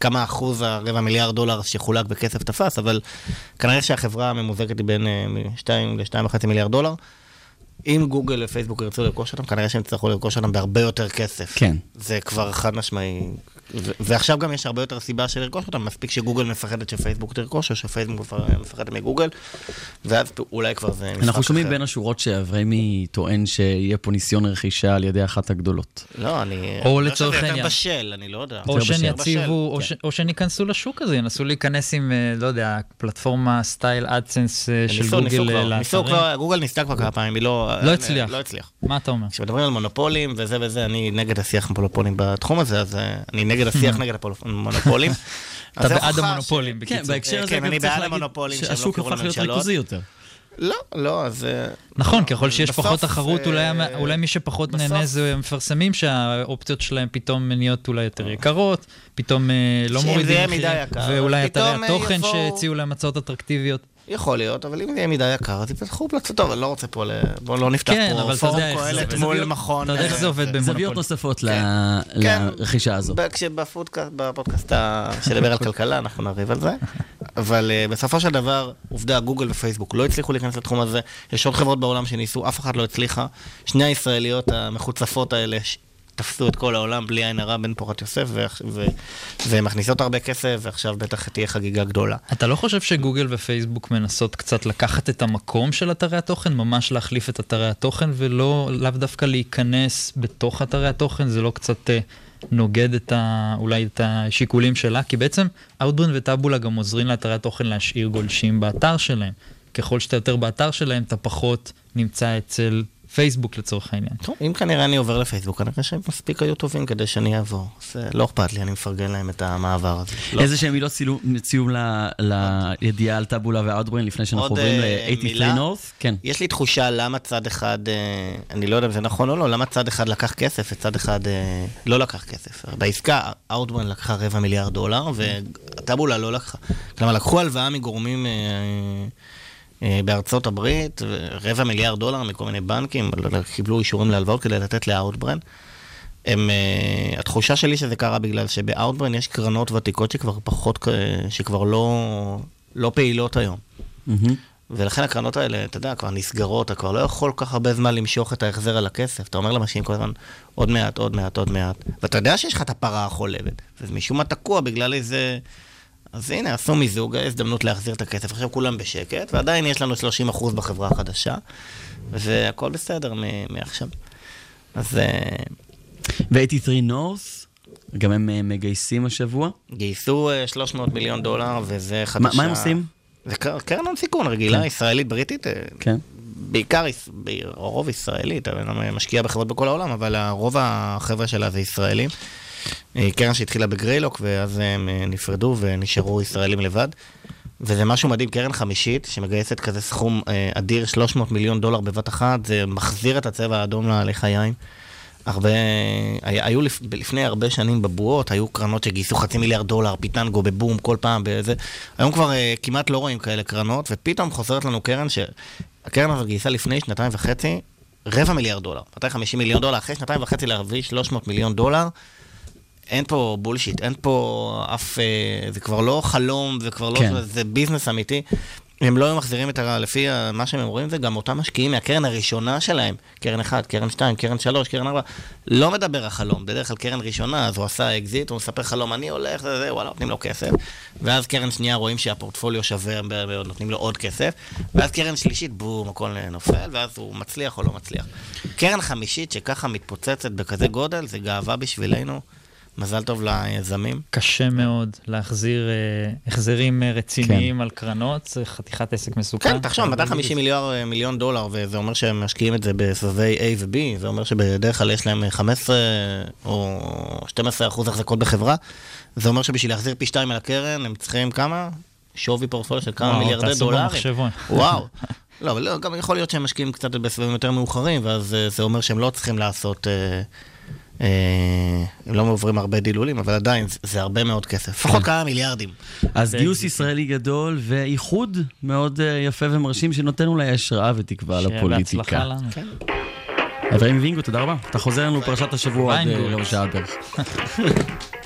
כמה אחוז הרבע מיליארד דולר שחולק בכסף תפס, אבל כנראה שהחברה הממוזגת היא בין 2 ל-2.5 מיליארד דולר. אם גוגל ופייסבוק ירצו לרכוש אותם, כנראה שהם יצטרכו לרכוש אותם בהרבה יותר כסף. כן. זה כבר חד משמעי. ו- ועכשיו גם יש הרבה יותר סיבה של לרכוש אותם, מספיק שגוגל מפחדת שפייסבוק תרכוש, או שפייסבוק מפ- מפחדת מגוגל, ואז אולי כבר זה משחק אנחנו שומעים אחר. בין השורות שאבריימי טוען שיהיה פה ניסיון רכישה על ידי אחת הגדולות. לא, אני... או אני לצורך העניין. יותר בשל, אני לא יודע. או בשל. יציבו, או ש- או שהן ייכנסו לשוק הזה, ינסו להיכנס עם, אה, לא יודע, פלטפורמה סטייל אדסנס אה, של גוגל אה, ניסו לאתרים. כבר, גוגל ניסתה כבר כמה פעמים, היא לא... לא הצליח. לא הצליח. מה אתה אומר? כשמדברים על מונופולים וזה וזה, אני נגד השיח מונופולים בתחום הזה, אז אה, אני נגד השיח נגד המונופולים. [LAUGHS] אז אתה בעד המונופולים, ש- כן, בקיצור. בהקשר הזה כן, גם אני צריך בעד להגיד המונופולים שהם לא שהשוק קראו הפך להיות לממשלות. ריכוזי יותר. לא, לא, אז... אה, נכון, לא, ככל שיש בסוף, פחות תחרות, אולי אה, אולי מי שפחות בסוף- נהנה זה המפרסמים שהאופציות שלהם פתאום נהיות אולי יותר יקרות, פתאום אה, לא מורידים מחירים, ואולי אתרי אה, התוכן יבואו- שהציעו להם הצעות אטרקטיביות. יכול להיות, אבל אם זה יהיה מדי יקר, אז יפתחו פלצות. טוב, אני לא רוצה פה. בואו לא נפתח כן, פה פורום קהלת. מול מכון... אתה יודע איך זה עובד במונופול. זוויות נוספות ל- כן. לרכישה הזו. כשבפודקאסט, שדיבר על כלכלה, אנחנו נריב על זה. אבל uh, בסופו של דבר, עובדה, גוגל ופייסבוק לא הצליחו להיכנס לתחום הזה. יש עוד חברות בעולם שניסו, אף אחת לא הצליחה. שני הישראליות המחוצפות האלה תפסו את כל העולם בלי עין הרע בן פורת יוסף, ו- ו- ומכניסות הרבה כסף, ועכשיו בטח תהיה חגיגה גדולה. אתה לא חושב שגוגל ופייסבוק מנסות קצת לקחת את המקום של אתרי התוכן, ממש להחליף את אתרי התוכן, ולא, לאו דווקא להיכנס בתוך אתרי התוכן, זה לא קצת אה, נוגד את ה, אולי את השיקולים שלה? כי בעצם Outbrain וטאבולה גם עוזרים לאתרי התוכן להשאיר גולשים באתר שלהם. ככל שאתה יותר באתר שלהם, אתה פחות נמצא אצל פייסבוק לצורך העניין. טוב, אם כנראה אני עובר לפייסבוק, כנראה שהם מספיק היו טובים כדי שאני אעבור. אז אה, לא אכפת לי, אני מפרגן להם את המעבר הזה. לא. איזה שהם מילות ל- לידיעה על טאבולה ואוטברין לפני שאנחנו עוברים אה, ל-83 מילה? North? כן. יש לי תחושה למה צד אחד, אה, אני לא יודע אם זה נכון או לא, למה צד אחד לקח כסף וצד אחד אה, לא לקח כסף. בעסקה, אאוטברן לקחה רבע מיליארד דולר, וטאבולה לא לקחה. כלומר, לקחו הלוואה מגורמים בארצות הברית, רבע מיליארד דולר מכל מיני בנקים, קיבלו אישורים להלוואות כדי לתת לאאוטברן. הם, uh, התחושה שלי שזה קרה בגלל שבאאוטברן יש קרנות ותיקות שכבר פחות, אה, שכבר לא, לא פעילות היום. מהמם. ולכן הקרנות האלה, אתה יודע, כבר נסגרות, אתה כבר לא יכול כל כך הרבה זמן למשוך את ההחזר על הכסף. אתה אומר למשקיעים כל הזמן, עוד מעט, עוד מעט, עוד מעט. ואתה יודע שיש לך את הפרה החולבת, ומשום מה תקוע בגלל איזה... אז הנה, עשו מיזוג, הזדמנות להחזיר את הכסף. עכשיו כולם בשקט, ועדיין יש לנו 30% בחברה החדשה, והכל בסדר מעכשיו. אז אה, ו-83 North, גם הם אה, מגייסים השבוע. גייסו אה, 300 מיליון דולר, וזה חדשה... מה מה הם עושים? זה קר- קרן הון סיכון רגילה, כן. ישראלית, בריטית. אה, כן. בעיקר, יש- ב- רוב ישראלית, אני משקיע בחברות בכל העולם, אבל רוב החבר'ה שלה זה ישראלים. אה, קרן שהתחילה בגריילוק, ואז הם אה, נפרדו ונשארו ישראלים לבד. וזה משהו מדהים, קרן חמישית שמגייסת כזה סכום אה, אדיר, 300 מיליון דולר בבת אחת, זה מחזיר את הצבע האדום לחיים. הרבה, היו לפ, לפני הרבה שנים בבועות, היו קרנות שגייסו חצי מיליארד דולר, פיטנגו בבום כל פעם, בזה. היום כבר אה, כמעט לא רואים כאלה קרנות, ופתאום חוזרת לנו קרן שהקרן הזאת גייסה לפני שנתיים וחצי רבע מיליארד דולר, 250 מיליון דולר, אחרי שנתיים וחצי להביא 300 מיליון דולר. אין פה bullshit, אין פה אף... אה, זה כבר לא חלום, זה כבר לא... כן. זה business אמיתי. הם לא היו מחזירים את ה... לפי מה שהם אומרים, זה גם אותם משקיעים מהקרן הראשונה שלהם, קרן 1, קרן 2, קרן 3, קרן 4, לא מדבר על חלום, בדרך כלל קרן ראשונה, אז הוא עשה אקזיט, הוא מספר חלום, אני הולך, זה, זה, וואלה, נותנים לו כסף, ואז קרן שנייה רואים שהפורטפוליו שווה, נותנים לו עוד כסף, ואז קרן שלישית, בום, הכל נופל, ואז הוא מצליח או לא מצליח. קרן חמישית שככה מתפוצצת בכזה גודל, זה גאווה בשבילנו, מזל טוב ליזמים. קשה מאוד להחזיר אה, החזרים אה, רציניים על קרנות, זה חתיכת עסק מסוכן. כן, תחשוב, 250 מיליון, מיליון דולר, וזה אומר שהם משקיעים את זה בסבבי A ו-B, זה אומר שבדרך כלל יש להם 15 או 12 אחוז החזקות בחברה, זה אומר שבשביל להחזיר פי שתיים על הקרן, הם צריכים כמה? שווי פורטפוליו של כמה וואו, מיליארדי דולרים. וואו. [LAUGHS] לא, אבל לא, גם יכול להיות שהם משקיעים קצת בסבבים יותר מאוחרים, ואז אה, זה אומר שהם לא צריכים לעשות... אה, אה, הם לא עוברים הרבה דילולים, אבל עדיין זה- הרבה מאוד כסף. לפחות כמה מיליארדים. אז גיוס ישראלי גדול ואיחוד מאוד אה, יפה ומרשים שנותן אולי השראה ותקווה שיהיה לפוליטיקה. בהצלחה לנו. אברהים וינגו, תודה רבה. אתה חוזר לנו פרשת השבוע עד אה. רבע שעה בערך. [LAUGHS]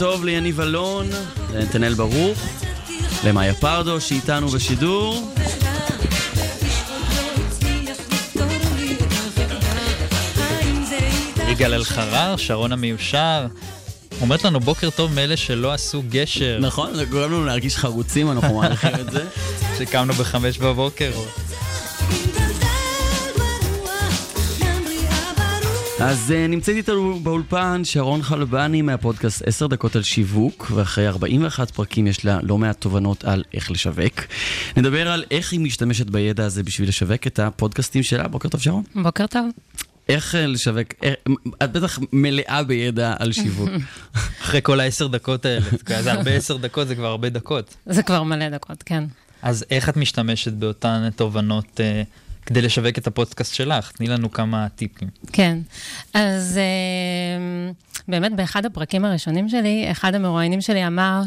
טוב ליניב אלון, לנתנאל ברוך, למאיה פרדו שאיתנו בשידור. יגאל אלחרר, שרון המיושר, אומרת לנו בוקר טוב מאלה שלא עשו גשר, נכון, זה גורם לנו להרגיש חרוצים, אנחנו מעריכים את זה. שקמנו בחמש בבוקר. אז uh, נמצאת איתנו באולפן שרון חלבני מהפודקאסט 10 דקות על שיווק, ואחרי 41 פרקים יש לה לא מעט תובנות על איך לשווק. נדבר על איך היא משתמשת בידע הזה בשביל לשווק את הפודקאסטים שלה. בוקר טוב שרון. בוקר טוב. איך אה, לשווק, אה, את בטח מלאה בידע על שיווק. [LAUGHS] אחרי כל העשר דקות האלה, זה הרבה עשר דקות, זה כבר הרבה דקות. זה כבר מלא דקות, כן. אז איך את משתמשת באותן תובנות אה, כדי לשווק את הפודקאסט שלך? תני לנו כמה טיפים. כן. אז אה, באמת באחד הפרקים הראשונים שלי, אחד המרואיינים שלי אמר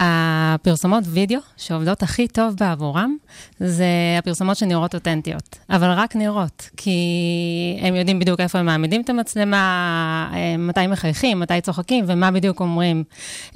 שהפרסומות וידאו שעובדות הכי טוב בעבורם, זה הפרסומות שנראות אותנטיות. אבל רק נראות, כי הם יודעים בדיוק איפה הם מעמידים את המצלמה, אה, מתי מחייכים, מתי צוחקים ומה בדיוק אומרים.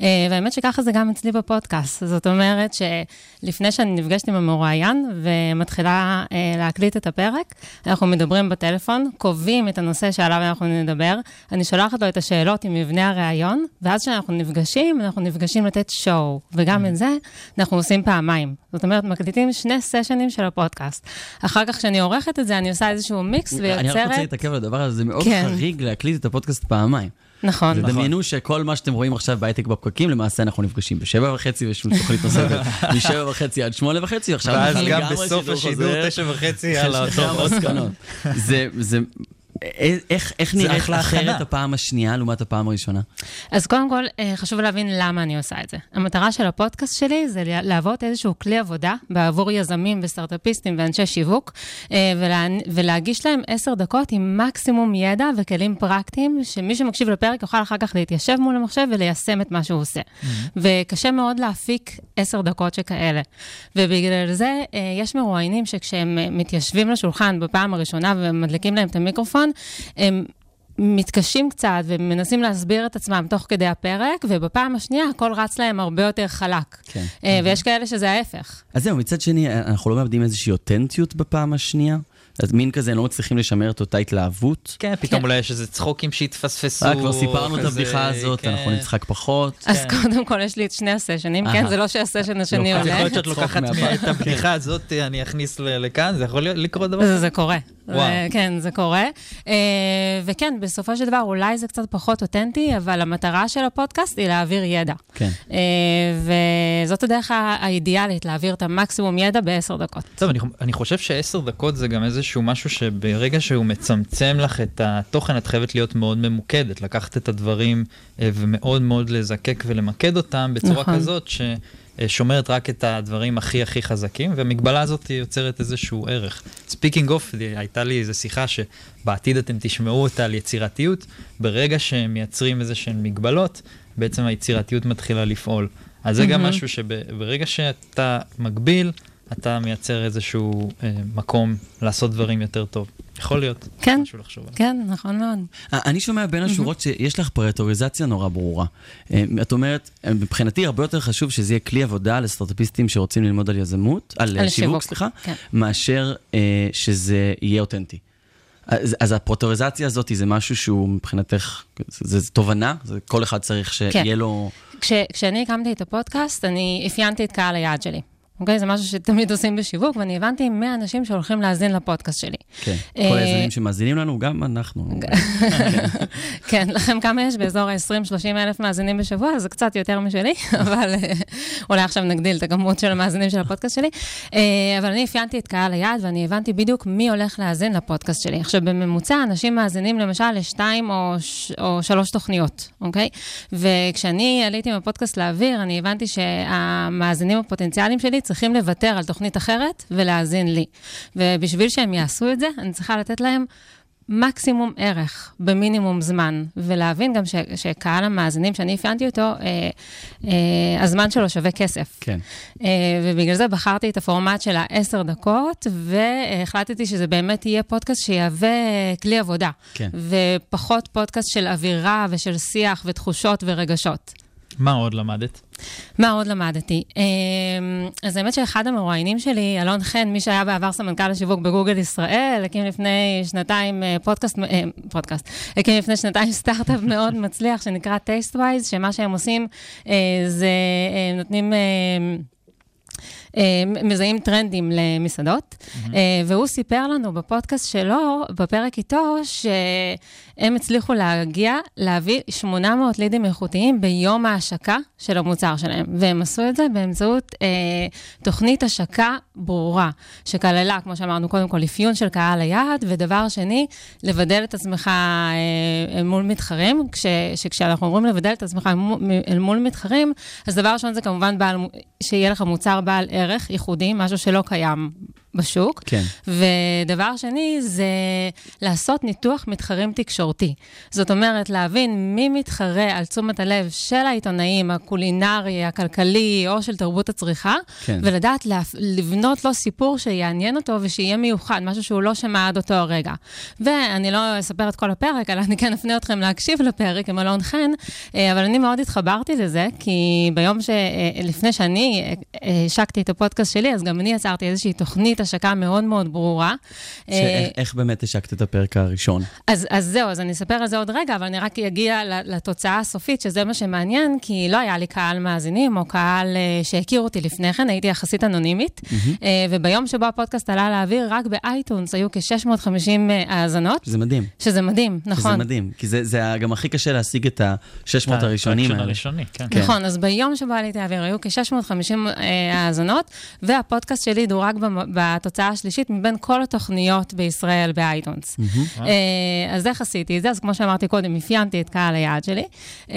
אה, והאמת שככה זה גם אצלי בפודקאסט. זאת אומרת שלפני שאני נפגשת עם המרואיין ומתחילה אה, להקליט את הפרק, אנחנו מדברים בטלפון, קובעים את הנושא שעליו אנחנו נדבר, אני שולחת לו את השאלות עם מבנה הראיון, ואז כשאנחנו נפגשים, אנחנו נפגשים לתת שואו, וגם את זה אנחנו עושים פעמיים. זאת אומרת, מקליטים שני סשנים של הפודקאסט. אחר כך, כשאני עורכת את זה, אני עושה איזשהו מיקס ויוצרת... אני רק רוצה להתעכב על הדבר הזה, זה מאוד כן. חריג להקליט את הפודקאסט פעמיים. נכון. תדמיינו שכל מה שאתם רואים עכשיו בהייטק בפקקים, למעשה אנחנו נפגשים בשבע וחצי, ויש לנו תוכנית נוספת [LAUGHS] משבע וחצי עד שמונה וחצי, ועכשיו ואז גם בסוף שידור השידור. תשע וחצי, יאללה, טוב, עוד. זה, זה, איך, איך זה נראית אחרת הכנה. הפעם השנייה לעומת הפעם הראשונה? אז קודם כל, אה, חשוב להבין למה אני עושה את זה. המטרה של הפודקאסט שלי זה לה- להוות איזשהו כלי עבודה בעבור יזמים וסטארט-אפיסטים ואנשי שיווק, אה, ולה, ולהגיש להם עשר דקות עם מקסימום ידע וכלים פרקטיים, שמי שמקשיב לפרק יוכל אחר כך להתיישב מול המחשב וליישם את מה שהוא עושה. וקשה מאוד להפיק עשר דקות שכאלה. ובגלל זה אה, יש מרואיינים שכשהם אה, מתיישבים לשולחן בפעם הראשונה ומדליקים להם את המיקרופון, הם מתקשים קצת ומנסים להסביר את עצמם תוך כדי הפרק, ובפעם השנייה הכל רץ להם הרבה יותר חלק. כן. אה, ויש כאלה שזה ההפך. אז זהו, מצד שני, אנחנו לא מאבדים איזושהי אותנטיות בפעם השנייה? אז מין כזה, לא מצליחים לשמר את אותה התלהבות? כן, פתאום אולי יש איזה צחוקים שהתפספסו. אה, כבר סיפרנו את הבדיחה הזאת, כן. אנחנו נצחק פחות. אז קודם כל יש לי את שני הסשנים, כן? זה לא שהסשן השני אז עולה. יכול להיות שאת לוקחת. את הבדיחה הזאת, אני אכניס לכאן, זה יכול לקרות דבר זה, כזה? זה קורה. וואו. כן, זה קורה. אה, וכן, בסופו של דבר, אולי זה קצת פחות אותנטי, אבל המטרה של הפודקאסט היא להעביר ידע. כן. אה, וזאת הדרך האידיאלית, להעביר את המקסימום ידע בעשר דקות. טוב, אני, אני חושב שעשר דקות זה גם איזשהו משהו שברגע שהוא מצמצם לך את התוכן, את חייבת להיות מאוד ממוקדת, לקחת את הדברים אה, ומאוד מאוד לזקק ולמקד אותם בצורה נכון. כזאת ששומרת רק את הדברים הכי הכי חזקים, והמגבלה הזאת יוצרת איזשהו ערך. speaking of, הייתה לי איזו שיחה שבעתיד אתם תשמעו אותה על יצירתיות, ברגע שמייצרים איזה שהן מגבלות, בעצם היצירתיות מתחילה לפעול. אז זה גם. משהו שברגע שאתה מגביל, אתה מייצר איזשהו אה, מקום לעשות דברים יותר טוב. יכול להיות. כן. משהו לחשוב עליו. כן, נכון מאוד. אה, אני שומע בין השורות שיש לך פרטוריזציה נורא ברורה. אה, את אומרת, אה, מבחינתי הרבה יותר חשוב שזה יהיה כלי עבודה לסטארט-אפיסטים שרוצים ללמוד על יזמות, על, שיווק, סליחה, כן. מאשר שזה יהיה אותנטי. אז, אז הפרוטוריזציה הזאת זה משהו שהוא מבחינתך, זה, זה תובנה, זה כל אחד צריך שיהיה כן. לו... כש, כשאני הקמתי את הפודקאסט, אני אפיינתי את קהל היעד שלי. אוקיי? זה משהו שתמיד עושים בשיווק, ואני הבנתי מי האנשים שהולכים להאזין לפודקאסט שלי. כן, אה, כל היזמים שמאזינים לנו, גם אנחנו. [LAUGHS] כן, לכם כמה יש? באזור ה-20-30 אלף מאזינים בשבוע, זה קצת יותר משלי, [LAUGHS] אבל אה, אולי עכשיו נגדיל את הכמות של המאזינים של הפודקאסט שלי. אה, אבל אני אפיינתי את קהל היעד, ואני הבנתי בדיוק מי הולך להאזין לפודקאסט שלי. עכשיו, בממוצע אנשים מאזינים למשל לשתיים או, ש- או שלוש תוכניות, אוקיי? וכשאני עליתי עם הפודקאסט לאוויר, אני הבנתי שהמאזינים הפוטנציאליים שלי צריכים לוותר על תוכנית אחרת ולהאזין לי. ובשביל שהם יעשו את זה, אני צריכה לתת להם מקסימום ערך במינימום זמן, ולהבין גם ש, שקהל המאזינים שאני אפיינתי אותו, אה, אה, הזמן שלו שווה כסף. כן. אה, ובגלל זה בחרתי את הפורמט של העשר דקות, והחלטתי שזה באמת יהיה פודקאסט שיהווה כלי עבודה. כן. ופחות פודקאסט של אווירה ושל שיח ותחושות ורגשות. מה עוד למדת? מה עוד למדתי? אמ, אז האמת שאחד המרואיינים שלי, אלון חן, מי שהיה בעבר סמנכ"ל השיווק בגוגל ישראל, הקים לפני שנתיים אה, פודקאסט, אה, פודקאסט, הקים לפני שנתיים [LAUGHS] סטארט-אפ מאוד מצליח שנקרא TasteWise, שמה שהם עושים אה, זה נותנים... אה, מזהים טרנדים למסעדות, אה, והוא סיפר לנו בפודקאסט שלו, בפרק איתו, שהם הצליחו להגיע, להביא 800 לידים איכותיים ביום ההשקה של המוצר שלהם, והם עשו את זה באמצעות אה, תוכנית השקה ברורה, שכללה, כמו שאמרנו, קודם כל אפיון של קהל היעד, ודבר שני, לבדל את עצמך אה, מול מתחרים, כש, שכשאנחנו אומרים לבדל את עצמך אל מול מתחרים, אז דבר ראשון זה כמובן בעל, שיהיה לך מוצר בעל ערך ייחודי, משהו שלא קיים בשוק. כן. ודבר שני זה לעשות ניתוח מתחרים תקשורתי. זאת אומרת, להבין מי מתחרה על תשומת הלב של העיתונאים, הקולינרי, הכלכלי, או של תרבות הצריכה, כן. ולדעת להפ... לבנות לו סיפור שיעניין אותו ושיהיה מיוחד, משהו שהוא לא שמע עד אותו הרגע. ואני לא אספר את כל הפרק, אלא אני כן אפנה אתכם להקשיב לפרק עם אלון חן, אה, אבל אני מאוד התחברתי לזה, כי ביום ש... אה, לפני שאני אה, השקתי את הפודקאסט שלי, אז גם אני יצרתי איזושהי תוכנית השקה מאוד מאוד ברורה. אה, שאיך- איך באמת השקת את הפרק הראשון? אז, אז זהו, אז אני אספר על זה עוד רגע, אבל אני רק אגיע ל- לתוצאה הסופית, שזה מה שמעניין, כי לא היה לי קהל מאזינים או קהל uh, שהכיר אותי לפני כן, הייתי יחסית אנונימית, uh, וביום שבו הפודקאסט עלה לאוויר, רק באייטונס היו כ-650 האזנות, שזה מדהים. שזה מדהים, נכון. שזה מדהים, כי זה, זה גם הכי קשה להשיג את ה-600 הראשונים האלה. הראשוני, כן. כן. נכון, אז ביום שבו עליתי לאוויר היו כ-650 אה, האזנות, והפודקאסט שלי דורג בתוצאה השלישית מבין כל התוכניות בישראל באייטונס. אה, אז איך עשיתי את זה? אז כמו שאמרתי קודם, אפיינתי את קהל היעד שלי, אה,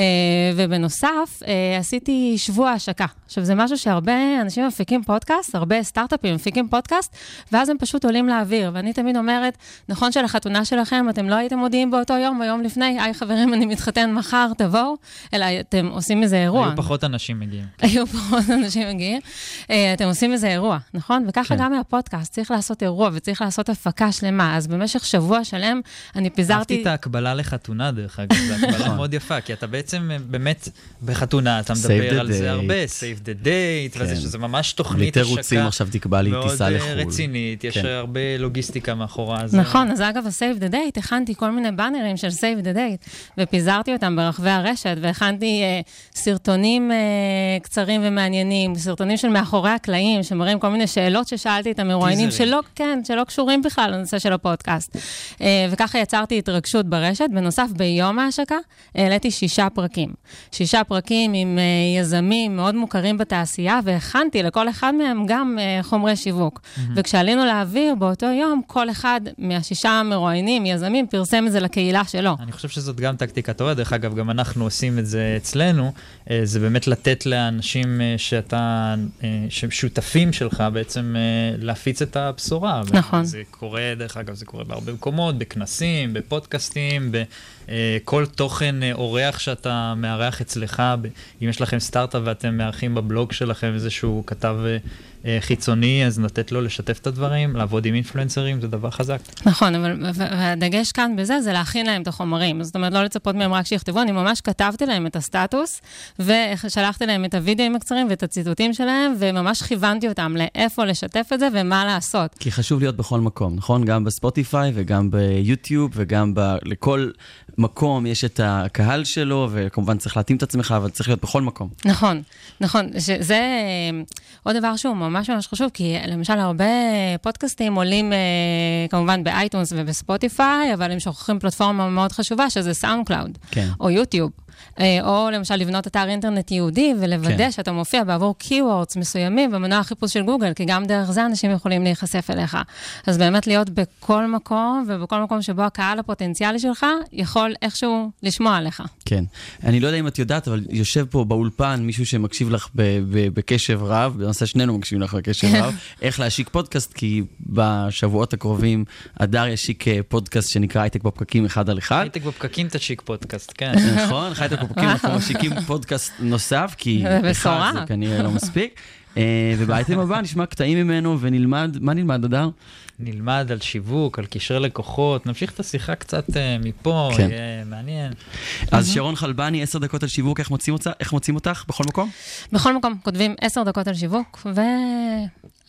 ובנוסף, אה, עשיתי שבוע השקה. עכשיו, זה משהו שהרבה אנשים מפיקים פודקאסט, הרבה סטארט-אפים מפיקים פודקאסט, ואז הם פשוט עולים לאוויר. ואני תמיד אומרת, נכון שלחתונה שלכם אתם לא הייתם מודיעים באותו יום, ביום לפני, היי חברים, אני מתחתן מחר, תבואו, אלא אתם עושים איזה אירוע. היו פחות אנשים מגיעים. היו פחות אנשים מגיעים. אה, אתם עושים איזה אירוע, נכון? וככה כן. גם מהפודקאסט. פודקאסט, צריך לעשות אירוע וצריך לעשות הפקה שלמה. אז במשך שבוע שלם אני אהבתי פיזרתי... את ההקבלה לחתונה, דרך אגב, זו הקבלה מאוד יפה, כי אתה בעצם אה, באמת בחתונה, אתה מדבר על זה. הרבה, save the date, וזה כן. שזה ממש תוכנית תירוצים, השקה עכשיו תקבע לי מאוד טיסה אה, לחו"ל. רצינית, יש כן. הרבה לוגיסטיקה מאחורה. נכון, אז אגב, ה-Save the Date, הכנתי כל מיני באנרים של Save the Date, ופיזרתי אותם ברחבי הרשת, והכנתי אה, סרטונים קצרים ומעניינים, סרטונים של מאחורי הקלעים, שמראים כל מיני שאלות ששאלתי את המרואיינים, טיזרים. שלא, כן, שלא קשורים בכלל לנושא של הפודקאסט. אה, וככה יצרתי התרגשות ברשת. בנוסף, ביום ההשקה העליתי שישה פרקים. שישה פרקים עם אה, יזמים מאוד מוכרים בתעשייה, והכנתי לכל אחד מהם גם אה, חומרי שיווק. וכשעלינו לאוויר באותו יום, כל אחד מהשישה מרואיינים, יזמים, פרסם את זה לקהילה שלו. אני חושב שזאת גם טקטיקה טובה, דרך אגב, גם אנחנו עושים את זה אצלנו, זה באמת לתת לאנשים שאתה, אה, שהם שותפים שלך, בעצם להפיץ את הבשורה. נכון. זה קורה, דרך אגב, זה קורה בהרבה מקומות, בכנסים, בפודקאסטים, בכל תוכן אה, אורח שאתה מארח אצלך, אם יש לכם סטארט-אפ ואתם מארחים בבלוג שלכם איזשהו כתב אה, אה, חיצוני, אז לתת לו לשתף את הדברים, לעבוד עם אינפלואנסרים, זה דבר חזק. נכון, אבל והדגש כאן בזה זה להכין להם את החומרים. זאת אומרת, לא לצפות מהם רק שיכתבו, אני ממש כתבתי להם את הסטטוס, ושלחתי להם את הוידאוים הקצרים ואת הציטוטים שלהם, וממש כיוונתי אותם לאיפה לשתף את זה ומה לעשות. כי חשוב להיות בכל מקום, נכון? גם בספוטיפיי וגם ביוטיוב וגם ב... לכל מקום יש את הקהל שלו, וכמובן צריך להתאים את עצמך, אבל צריך להיות בכל מקום. נכון, נכון. שזה אה, עוד דבר שהוא ממש ממש חשוב, כי למשל הרבה פודקאסטים עולים אה, כמובן באייטיונס ובספוטיפיי, אבל הם שוכחים פלטפורמה מאוד חשובה, שזה סאונד קלאוד, כן. או יוטיוב. אה, או למשל לבנות אתר אינטרנט ייעודי ולוודא כן. שאתה מופיע בעבור keywords מסוימים במנוע החיפוש של גוגל, כי גם דרך זה אנשים יכולים להיחשף אליך. אז באמת להיות בכל מקום, ובכל מקום שבו הקהל הפוטנציאלי שלך יכול איכשהו לשמוע עליך. כן. אני לא יודע אם את יודעת, אבל יושב פה באולפן מישהו שמקשיב לך ב- ב- בקשב רב, בנושא שנינו מקשיבים לך בקשב רב, [LAUGHS] איך להשיק פודקאסט, כי בשבועות הקרובים הדר ישיק אה, פודקאסט שנקרא הייטק בפקקים אחד על אחד. הייטק בפקקים תשיק פודקאסט, כן. נכון, הייטק בפקקים אנחנו משיקים פודקאסט נוסף, כי אחד בשורה. זה כנראה לא מספיק. אה, ובאייטם הבא נשמע קטעים ממנו ונלמד, מה נלמד, הדר? נלמד על שיווק, על קשרי לקוחות, נמשיך את השיחה קצת אה, מפה, כן. יהיה מעניין. אז שרון חלבני, עשר דקות על שיווק, איך מוצאים אותך? איך מוצאים אותך? בכל מקום? בכל מקום כותבים עשר דקות על שיווק,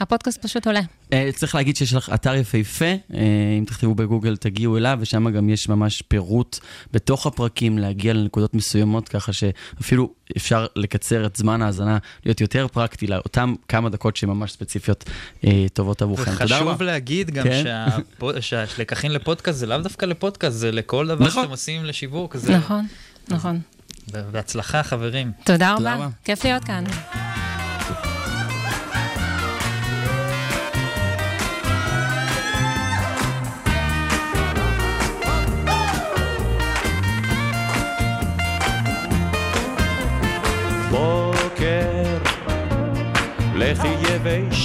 והפודקאסט פשוט עולה. אה, צריך להגיד שיש לך אתר יפהפה, אה, אם תכתבו בגוגל תגיעו אליו, ושם גם יש ממש פירוט בתוך הפרקים להגיע לנקודות מסוימות, ככה שאפילו אפשר לקצר את זמן ההאזנה, להיות יותר פרקטי לאותם כמה דקות שממש ספציפיות אה, טובות עבורכם. תודה וחשוב רבה. להגיד גם כן. שהשלקחים [LAUGHS] לפודקאסט זה לאו דווקא לפודקאסט, זה לכל דבר נכון. שאתם עושים לשיווק. זה- נכון, נכון. בהצלחה, חברים. תודה תודה רבה, רבה. כיף להיות כאן.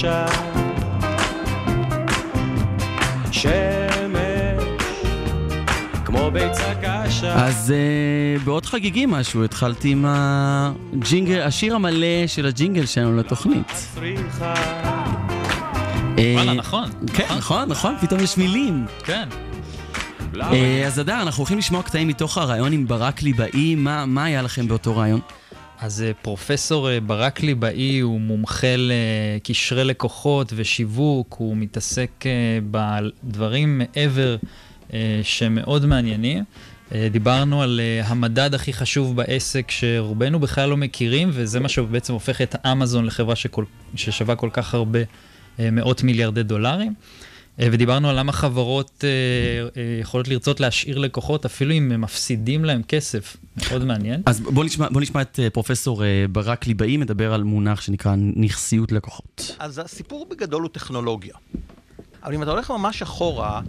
יבשה, שמש, כמו ביצה קשה. אז uh, בעוד חגיגי משהו, התחלתי עם הג'ינגל, השיר המלא של הג'ינגל שלנו לתוכנית. אה, וואלה, נכון. כן, נכון, נכון, פתאום יש מילים. כן. אה, אז אדר, אנחנו הולכים לשמוע קטעים מתוך הרעיון עם ברק ליבאי, מה מה היה לכם באותו רעיון? אז אה, פרופסור אה, ברק ליבאי הוא מומחה לקשרי לקוחות ושיווק, הוא מתעסק אה, בדברים מעבר שמאוד מעניינים. דיברנו על המדד הכי חשוב בעסק שרובנו בכלל לא מכירים, וזה מה שבעצם הופך את אמזון לחברה שכל, ששווה כל כך הרבה מאות מיליארדי דולרים. אה, ודיברנו על למה חברות אה, אה, יכולות לרצות להשאיר לקוחות אפילו אם הם מפסידים להם כסף. מאוד מעניין. אז בוא נשמע, בוא נשמע את פרופסור ברק ליבאי מדבר על מונח שנקרא נכסיות לקוחות. אז הסיפור בגדול הוא טכנולוגיה. אבל אם אתה הולך ממש אחורה,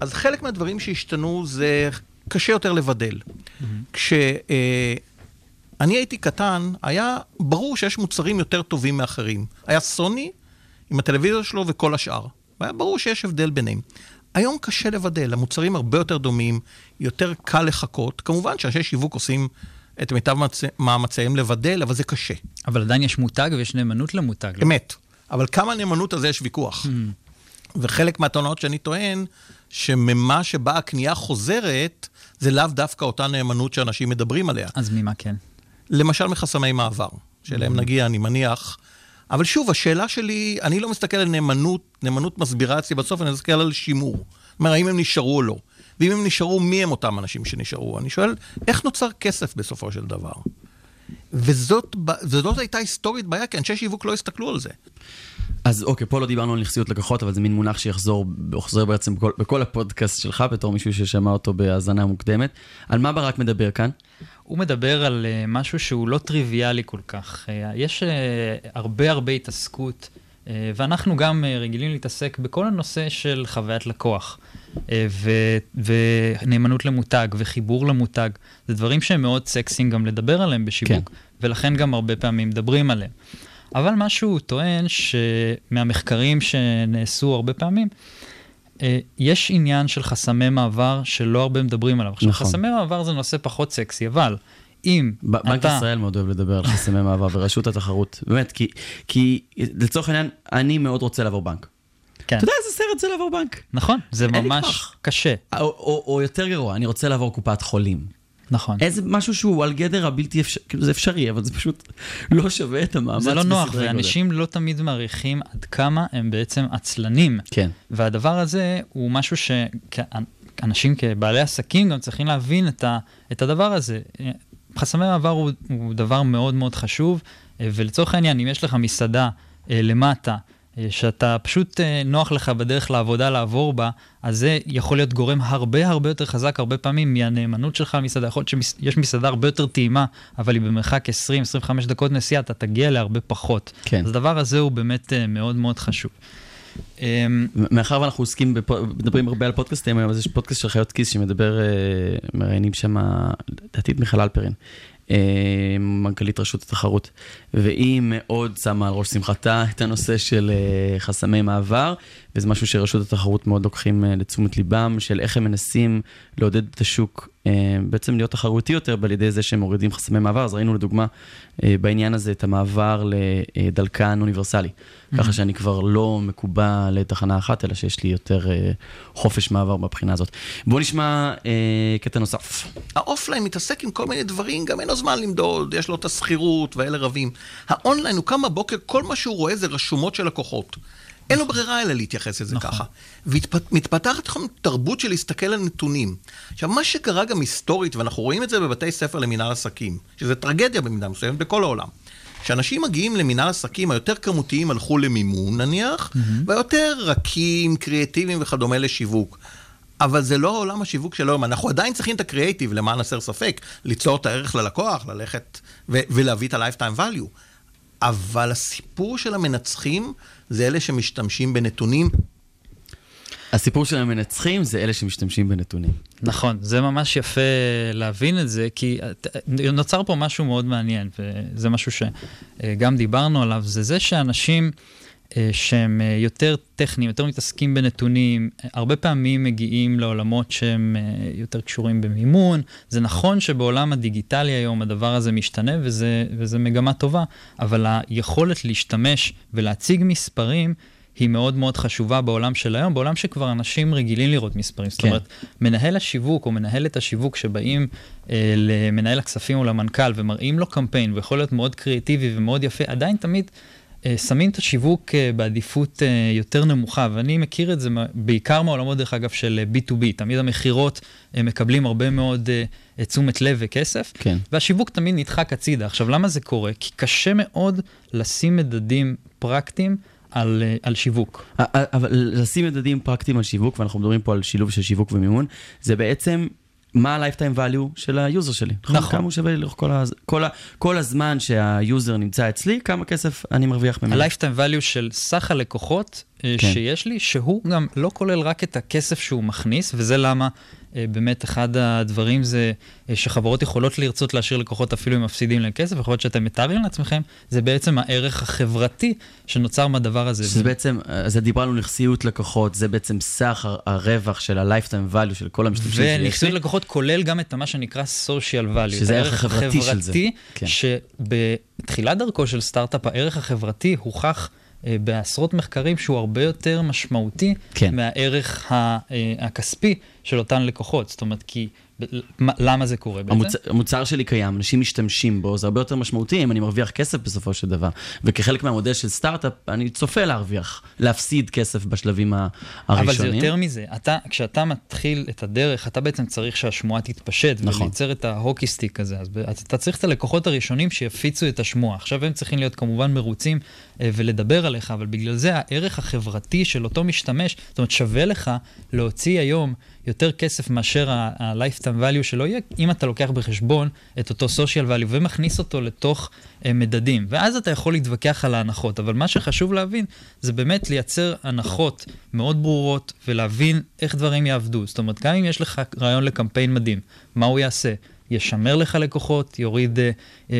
אז חלק מהדברים שהשתנו זה קשה יותר לבדל. כשאני הייתי קטן, היה ברור שיש מוצרים יותר טובים מאחרים. היה סוני עם הטלוויזיה שלו וכל השאר. והיה ברור שיש הבדל ביניהם. היום קשה לבדל, המוצרים הרבה יותר דומים, יותר קל לחכות. כמובן שאנשי שיווק עושים את מיטב מאמצ- מאמציהם לבדל, אבל זה קשה. אבל עדיין יש מותג ויש נאמנות למותג. לא? אמת. אבל כמה נאמנות על זה יש ויכוח. וחלק מהטענות שאני טוען, שממה שבה הקנייה חוזרת, זה לאו דווקא אותה נאמנות שאנשים מדברים עליה. אז ממה כן? למשל מחסמי מעבר, שאליהם נגיע, אני מניח. אבל שוב, השאלה שלי, אני לא מסתכל על נאמנות, נאמנות מסבירה אצלי בסוף, אני מסתכל על שימור. זאת אומרת, האם הם נשארו או לא. ואם הם נשארו, מי הם אותם אנשים שנשארו? אני שואל, איך נוצר כסף בסופו של דבר? וזאת, וזאת הייתה היסטורית בעיה, כי אנשי שיווק לא הסתכלו על זה. אז אוקיי, פה לא דיברנו על נכסיות לקוחות, אבל זה מין מונח שיחזור חוזר בעצם בכל, בכל הפודקאסט שלך, בתור מישהו ששמע אותו בהאזנה מוקדמת. על מה ברק מדבר כאן? הוא מדבר על uh, משהו שהוא לא טריוויאלי כל כך. Uh, יש uh, הרבה הרבה התעסקות, ואנחנו גם רגילים להתעסק בכל הנושא של חוויית לקוח, ו- ונאמנות למותג וחיבור למותג. זה דברים שהם מאוד סקסיים גם לדבר עליהם בשיווק, כן. ולכן גם הרבה פעמים מדברים עליהם. אבל מה שהוא טוען, שמהמחקרים שנעשו הרבה פעמים, אה, יש עניין של חסמי מעבר שלא הרבה מדברים עליו. עכשיו, נכון. חסמי מעבר זה נושא פחות סקסי, אבל אם ב- בנק אתה... ישראל מאוד אוהב לדבר על חסמי מעבר ורשות התחרות. באמת, כי, כי לצורך העניין, אני מאוד רוצה לעבור בנק. כן. אתה יודע איזה סרט זה לעבור בנק? נכון, זה ממש. קשה. או, או, או יותר גרוע, אני רוצה לעבור קופת חולים. נכון. איזה משהו שהוא על גדר הבלתי אפשרי, כאילו זה אפשרי, אבל זה פשוט לא שווה את המאמץ זה לא נוח. ואנשים לא תמיד מעריכים עד כמה הם בעצם עצלנים. כן. והדבר הזה הוא משהו שאנשים כבעלי עסקים גם צריכים להבין את, ה, את הדבר הזה. חסמי מעבר הוא, הוא דבר מאוד מאוד חשוב, ולצורך העניין, אם יש לך מסעדה אה, למטה, שאתה פשוט אה, נוח לך בדרך לעבודה לעבור בה, אז זה יכול להיות גורם הרבה הרבה יותר חזק הרבה פעמים מהנאמנות שלך למסעדה. יכול להיות שיש מסעדה הרבה יותר טעימה, אבל היא במרחק 20-25 דקות נסיעה, אתה תגיע להרבה פחות. כן. אז הדבר הזה הוא באמת אה, מאוד מאוד חשוב. אמ, מאחר ואנחנו עוסקים, בפו- מדברים הרבה על פודקאסטים היום, אז יש פודקאסט של חיות כיס שמדבר, אה, מראיינים שם, לדעתי את מיכל אלפרין, מנכ"לית רשות התחרות, והיא מאוד שמה על ראש שמחתה את הנושא של אה, חסמי מעבר, וזה משהו שרשות התחרות מאוד לוקחים אה, לתשומת ליבם, של איך הם מנסים לעודד את השוק אה, בעצם להיות תחרותי יותר על ידי זה שהם מורידים חסמי מעבר. אז ראינו לדוגמה אה, בעניין הזה את המעבר לדלקן אוניברסלי. ככה שאני כבר לא מקובע לתחנה אחת, אלא שיש לי יותר חופש מעבר מבחינה הזאת. בואו נשמע קטע נוסף. ה offline מתעסק עם כל מיני דברים, גם אין לו זמן למדוד, יש לו את הסחירות והלא רבים. האונליין, הוא קם בבוקר, כל מה שהוא רואה זה רשומות של לקוחות. אין לו ברירה אלא להתייחס לזה ככה. ומתפתחת תרבות של להסתכל על נתונים. עכשיו, מה שקרה גם היסטורית, ואנחנו רואים את זה בבתי ספר למינהל עסקים, שזה טרגדיה במידה מסוימת בכל העולם. כשאנשים מגיעים למינהל עסקים, היותר כמותיים הלכו למימון נניח, והיותר רכים, קריאטיביים וכדומה לשיווק. אבל זה לא עולם השיווק של היום. אנחנו עדיין צריכים את הקריאייטיב, למען הסר ספק, ליצור את הערך ללקוח, ללכת ו- ולהביא את ה-lifetime value. אבל הסיפור של המנצחים זה אלה שמשתמשים בנתונים. הסיפור של המנצחים זה אלה שמשתמשים בנתונים. נכון, זה ממש יפה להבין את זה, כי נוצר פה משהו מאוד מעניין, וזה משהו שגם דיברנו עליו, זה זה שאנשים אה, שהם אה, יותר טכניים, יותר מתעסקים בנתונים, אה, הרבה פעמים מגיעים לעולמות שהם אה, יותר קשורים במימון. זה נכון שבעולם הדיגיטלי היום הדבר הזה משתנה, וזה, וזה מגמה טובה, אבל היכולת להשתמש ולהציג מספרים, היא מאוד מאוד חשובה בעולם של היום, בעולם שכבר אנשים רגילים לראות מספרים. זאת כן. אומרת, מנהל השיווק או מנהלת השיווק שבאים אה, למנהל הכספים או למנכ"ל ומראים לו קמפיין, ויכול להיות מאוד קריאטיבי ומאוד יפה, עדיין תמיד אה, שמים את השיווק אה, בעדיפות אה, יותר נמוכה, ואני מכיר את זה בעיקר מהעולמות, דרך אגב, של אה, B2B. תמיד המכירות אה, מקבלים הרבה מאוד אה, תשומת לב וכסף, כן. והשיווק תמיד נדחק הצידה. עכשיו, למה זה קורה? כי קשה מאוד לשים מדדים פרקטיים על, אה, על שיווק. אבל לשים מדדים פרקטיים על שיווק, ואנחנו מדברים פה על שילוב של שיווק ומימון, זה בעצם מה ה-lifetime value של היוזר שלי. נכון. כמה הוא שווה לי כל, הז... כל, ה... כל הזמן שהיוזר נמצא אצלי, כמה כסף אני מרוויח ממנו. ה-lifetime value של סך הלקוחות אה, כן. שיש לי, שהוא גם לא כולל רק את הכסף שהוא מכניס, וזה למה באמת אחד הדברים זה אה, שחברות יכולות לרצות להשאיר לקוחות אפילו אם מפסידים להם כסף, יכול להיות שאתם מתארים לעצמכם, זה בעצם הערך החברתי שנוצר מהדבר הזה. שזה בעצם, אז דיברנו על נכסיות לקוחות, זה בעצם סך הרווח של ה-lifetime value של כל המשתמשים שיש. ונכסיות לקוחות כולל גם את מה שנקרא social value. שזה הערך החברתי של זה. החברתי, כן. שבתחילת דרכו של סטארט-אפ, הערך החברתי הוכח אה, בעשרות מחקרים שהוא הרבה יותר משמעותי כן. מהערך אה, הכספי של אותן לקוחות. זאת אומרת, כי למה זה קורה בעצם? המוצר, המוצר שלי קיים, אנשים משתמשים בו, זה הרבה יותר משמעותי אם אני מרוויח כסף בסופו של דבר. וכחלק מהמודל של סטארט-אפ, אני צופה להרוויח, להפסיד כסף בשלבים הראשונים. אבל זה יותר מזה, אתה, כשאתה מתחיל את הדרך, אתה בעצם צריך שהשמועה תתפשט, נכון. ולייצר את ההוקי סטיק הזה. אז אתה צריך את הלקוחות הראשונים שיפיצו את השמועה. עכשיו הם צריכים להיות כמובן מרוצים אה, ולדבר עליך, אבל בגלל זה הערך החברתי של אותו משתמש, זאת אומרת, שווה לך להוציא היום יותר כסף מאשר ה-lifetime value שלו יהיה, אם אתה לוקח בחשבון את אותו social value ומכניס אותו לתוך אה, מדדים. ואז אתה יכול להתווכח על ההנחות, אבל מה שחשוב להבין זה באמת לייצר הנחות מאוד ברורות ולהבין איך דברים יעבדו. זאת אומרת, גם אם יש לך רעיון לקמפיין מדהים, מה הוא יעשה? ישמר לך לקוחות, יוריד אה,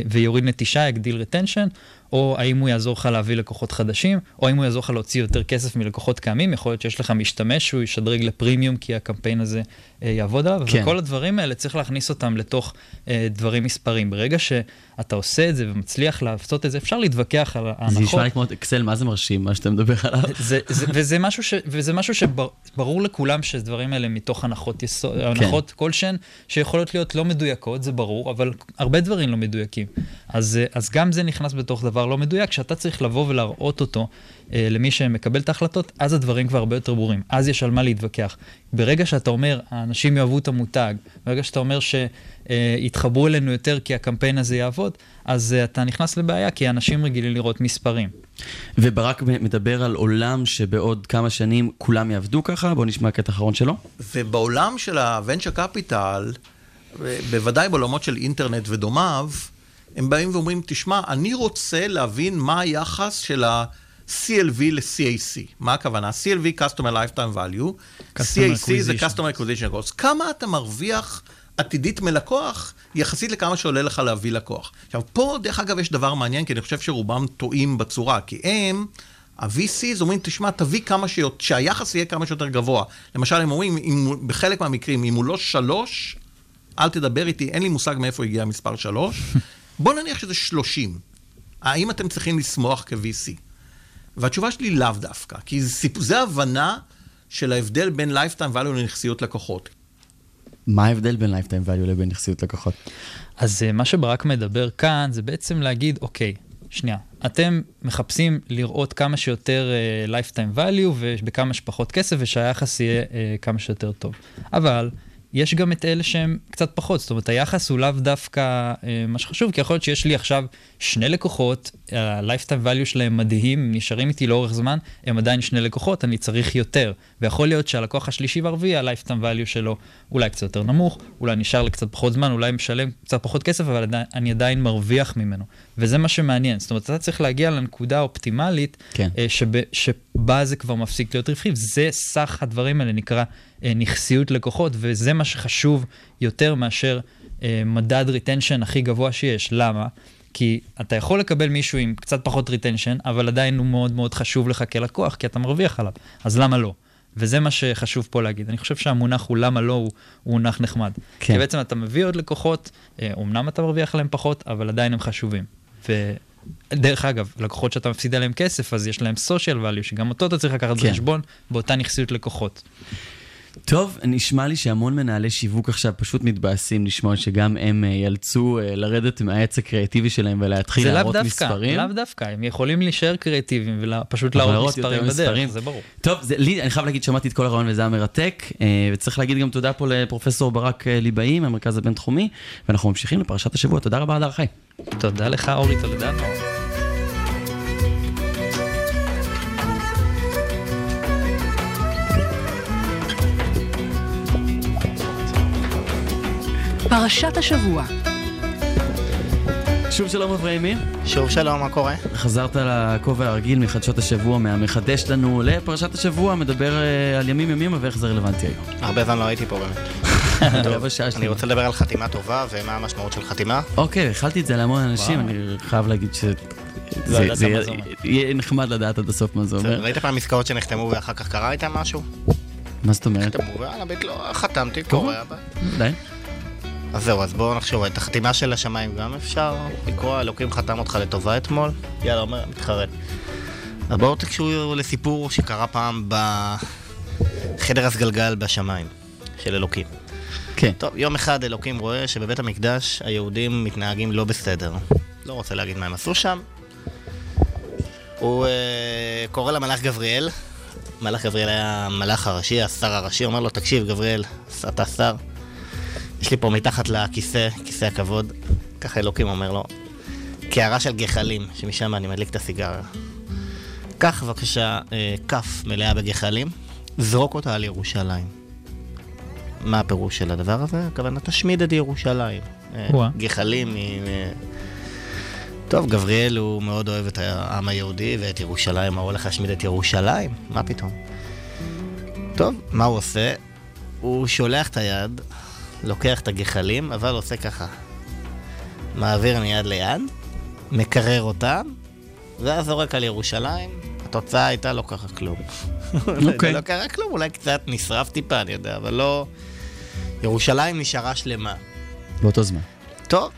ויוריד נטישה, יגדיל retention, או האם הוא יעזור לך להביא לקוחות חדשים, או האם הוא יעזור לך להוציא יותר כסף מלקוחות קיימים, יכול להיות שיש לך משתמש שהוא ישדרג לפרימיום כי הקמפיין הזה אה, יעבוד עליו, כן. וכל הדברים האלה צריך להכניס אותם לתוך אה, דברים מספרים. ברגע שאתה עושה את זה ומצליח לעשות את זה, אפשר להתווכח על ההנחות. זה נשמע לי כמו אקסל, מה זה מרשים, מה שאתה מדבר עליו? זה, זה, וזה משהו, ש, וזה משהו שברור לכולם שדברים האלה מתוך הנחות יסוד, הנחות כלשהן, שיכולות להיות לא מדויקות, זה ברור, אבל הרבה דברים לא מדויקים. אז, אה, אז גם זה נכנס בתוך דבר לא מדויק, שאתה צריך לבוא ולהראות אותו אה, למי שמקבל את ההחלטות, אז הדברים כבר הרבה יותר ברורים. אז יש על מה להתווכח. ברגע שאתה אומר, האנשים יאהבו את המותג, ברגע שאתה אומר שיתחברו אלינו יותר כי הקמפיין הזה יעבוד, אז אה, אתה נכנס לבעיה, כי אנשים רגילים לראות מספרים. וברק מדבר על עולם שבעוד כמה שנים כולם יעבדו ככה, בואו נשמע קטע אחרון שלו. ובעולם של ה-venture capital, בוודאי בעולמות של אינטרנט ודומיו, הם באים ואומרים, תשמע, אני רוצה להבין מה היחס של ה-CLV ל-CAC. מה הכוונה? CLV, Customer Lifetime Value, CAC זה Customer Acquisition Cost. כמה אתה מרוויח עתידית מלקוח, יחסית לכמה שעולה לך להביא לקוח. עכשיו, פה, דרך אגב, יש דבר מעניין, כי אני חושב שרובם טועים בצורה, כי הם... ה-VCs אומרים, תשמע, תביא כמה שיותר, שהיחס יהיה כמה שיותר גבוה. למשל, הם אומרים, אם, בחלק מהמקרים, אם הוא לא שלוש, אל תדבר איתי, אין לי מושג מאיפה הגיע המספר שלוש. [LAUGHS] בוא נניח שזה שלושים. האם אתם צריכים לשמוח כ-VC? והתשובה שלי לאו דווקא, כי זה, זה הבנה של ההבדל בין lifetime value לנכסיות לקוחות. מה ההבדל בין lifetime value לבין נכסיות לקוחות? אז אה, מה שברק מדבר כאן זה בעצם להגיד, אוקיי, שנייה, אתם מחפשים לראות כמה שיותר uh, lifetime value ובכמה שפחות כסף ושהיחס יהיה uh, כמה שיותר טוב. אבל יש גם את אלה שהם קצת פחות, זאת אומרת, היחס הוא לאו דווקא uh, מה שחשוב, כי יכול להיות שיש לי עכשיו שני לקוחות, ה-lifetime value שלהם מדהים, הם נשארים איתי לאורך זמן, הם עדיין שני לקוחות, אני צריך יותר. ויכול להיות שהלקוח השלישי והרביעי, ה-lifetime value שלו אולי קצת יותר נמוך, אולי נשאר לקצת פחות זמן, אולי משלם קצת פחות כסף, אבל עדיין, אני עדיין מרוויח ממנו. וזה מה שמעניין. זאת אומרת, אתה צריך להגיע לנקודה האופטימלית, כן. אה, שב, שבה זה כבר מפסיק להיות רווחי, זה סך הדברים האלה, נקרא אה, נכסיות לקוחות, וזה מה שחשוב יותר מאשר אה, מדד retention הכי גבוה שיש. למה? כי אתה יכול לקבל מישהו עם קצת פחות retention, אבל עדיין הוא מאוד מאוד חשוב לך כלקוח, כי אתה מרוויח עליו. אז למה לא? וזה מה שחשוב פה להגיד. אני חושב שהמונח הוא למה לא, הוא, הוא מונח נחמד. כן. כי בעצם אתה מביא עוד לקוחות, אה, אמנם אתה מרוויח עליהם פחות, אבל עדיין הם חשובים. ודרך אגב, לקוחות שאתה מפסיד עליהם כסף, אז יש להם social value, שגם אותו אתה צריך לקחת כן. בחשבון באותה נכסיות לקוחות. טוב, נשמע לי שהמון מנהלי שיווק עכשיו פשוט מתבאסים לשמוע שגם הם אה, יאלצו אה, לרדת מהעץ הקריאטיבי שלהם ולהתחיל זה להראות דווקא, מספרים. לאו דווקא, הם יכולים להישאר קריאטיביים ופשוט להראות מספרים בדרך, זה ברור. טוב, זה, לי, אני חייב להגיד, שמעתי את כל הרעיון וזה היה מרתק, אה, וצריך להגיד גם תודה פה לפרופסור ברק אה, ליבאי מהמרכז הבינתחומי, ואנחנו ממשיכים לפרשת השבוע. תודה רבה, הדר חי. תודה לך, אורי טולדנו. פרשת השבוע. שוב שלום אברהימי. שוב שלום, מה קורה? חזרת לכובע הרגיל מחדשות השבוע, מהמחדש לנו לפרשת השבוע, מדבר אה, על ימים ימימה ואיך זה רלוונטי היום. הרבה זמן לא הייתי פה באמת. [LAUGHS] אני. רוצה לדבר על חתימה טובה ומה המשמעות של חתימה. אוקיי, החלתי את זה להמון אנשים, אני חייב להגיד ש... זה- ידעת זה יהיה- נחמד לדעת עד הסוף מה זה אומר. ראית פעם עסקאות שנחתמו ואחר כך קרה איתם משהו? מה זאת אומרת? נחתמו ויאללה, לא, חתמתי, קורה. קורה. די. אז זהו, אז בואו נחשוב, את החתימה של השמיים גם אפשר לקרוא, אלוקים חתם אותך לטובה אתמול? יאללה, אומר, מתחרט. אז בואו תקשרו לסיפור שקרה פעם בחדר הסגלגל בשמיים, של אלוקים. כן. טוב, יום אחד אלוקים רואה שבבית המקדש היהודים מתנהגים לא בסדר. לא רוצה להגיד מה הם עשו שם. הוא uh, קורא למלאך גבריאל. מלאך גבריאל היה המלאך הראשי, השר הראשי, אומר לו, תקשיב, גבריאל, אתה שר. יש לי פה מתחת לכיסא, כיסא הכבוד, ככה אלוקים אומר לו, קערה של גחלים, שמשם אני מדליק את הסיגריה. קח בבקשה אה, כף מלאה בגחלים, זרוק אותה על ירושלים. מה הפירוש של הדבר הזה? הכוונה, תשמיד את ירושלים. אה. גחלים מ... מ- טוב, גבריאל הוא מאוד אוהב את העם היהודי ואת ירושלים, מה הוא הולך להשמיד את ירושלים? מה פתאום? טוב, מה הוא עושה? הוא שולח את היד, לוקח את הגחלים, אבל עושה ככה. מעביר מיד ליד, מקרר אותם, ואז זורק על ירושלים. התוצאה הייתה לא קרה כלום. [LAUGHS] אוקיי. לא קרה כלום, אולי קצת נשרף טיפה, אני יודע, אבל לא... ירושלים נשארה שלמה. באותו זמן. טוב,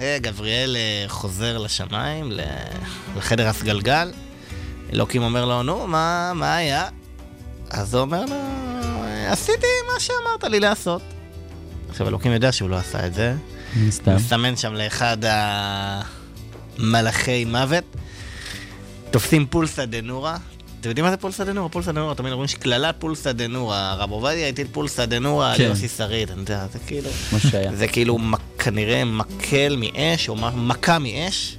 אה, גבריאל אה, חוזר לשמיים, לחדר הסגלגל. אלוקים אומר לו, נו, מה, מה היה? אז הוא אומר לו, עשיתי מה שאמרת לי לעשות. עכשיו, אלוקים יודע שהוא לא עשה את זה. מן הסתם. מסמן שם לאחד המלאכי מוות. תופסים פולסא דנורא. אתם יודעים מה זה פולסא דנורא? פולסא דנורא, תמיד אומרים שקללת פולסא דנורא. הרב עובדיה הטיל פולסא דנורא על כן. יוסי שריד. אני יודע, זה כאילו... מה שהיה. זה כאילו כנראה מקל מאש, או מכה מאש.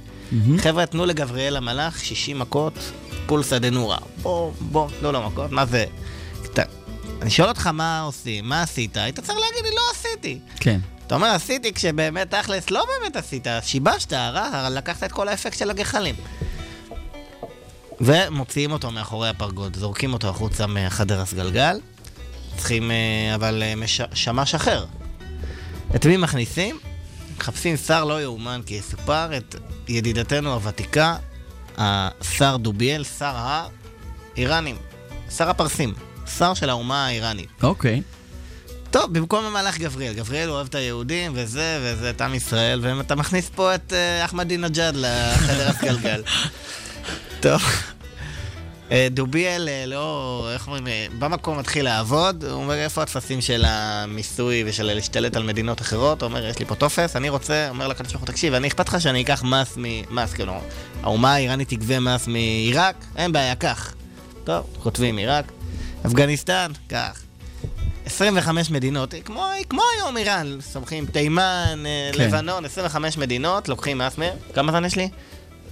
חבר'ה, תנו לגבריאל המלאך 60 מכות, פולסא דנורא. בוא, בוא, תנו לו מכות, מה זה? אני שואל אותך מה עושים, מה עשית? היית צריך להגיד לי, לא עשיתי. כן. אתה אומר, עשיתי כשבאמת, תכלס, לא באמת עשית, שיבשת, הרע, לקחת את כל האפקט של הגחלים. ומוציאים אותו מאחורי הפרגוד, זורקים אותו החוצה מהחדר הסגלגל. צריכים, אה, אבל אה, מש... שמש אחר. את מי מכניסים? מחפשים שר לא יאומן כי יסופר, את ידידתנו הוותיקה, השר דוביאל, שר האיראנים, שר הפרסים, שר של האומה האיראנית. אוקיי. טוב, במקום המלאך גבריאל, גבריאל אוהב את היהודים וזה, וזה את עם ישראל, ואתה מכניס פה את אה, אחמדינג'אד לחדר הסגלגל. [LAUGHS] טוב. אה, דוביאל אה, לא, איך אומרים, במקום מתחיל לעבוד, הוא אומר איפה הטפסים של המיסוי ושל להשתלט על מדינות אחרות, הוא אומר יש לי פה טופס, אני רוצה, אומר לקדוש ברוך הוא, תקשיב, אני אכפת לך שאני אקח מס מ... מס, כאילו, האומה האיראנית תגבה מס מעיראק, אין בעיה, קח. טוב, כותבים עיראק, אפגניסטן, קח. 25 מדינות, כמו, כמו היום איראן, סומכים תימן, אה, כן. לבנון, 25 מדינות, לוקחים מס מהם. כמה זמן יש לי?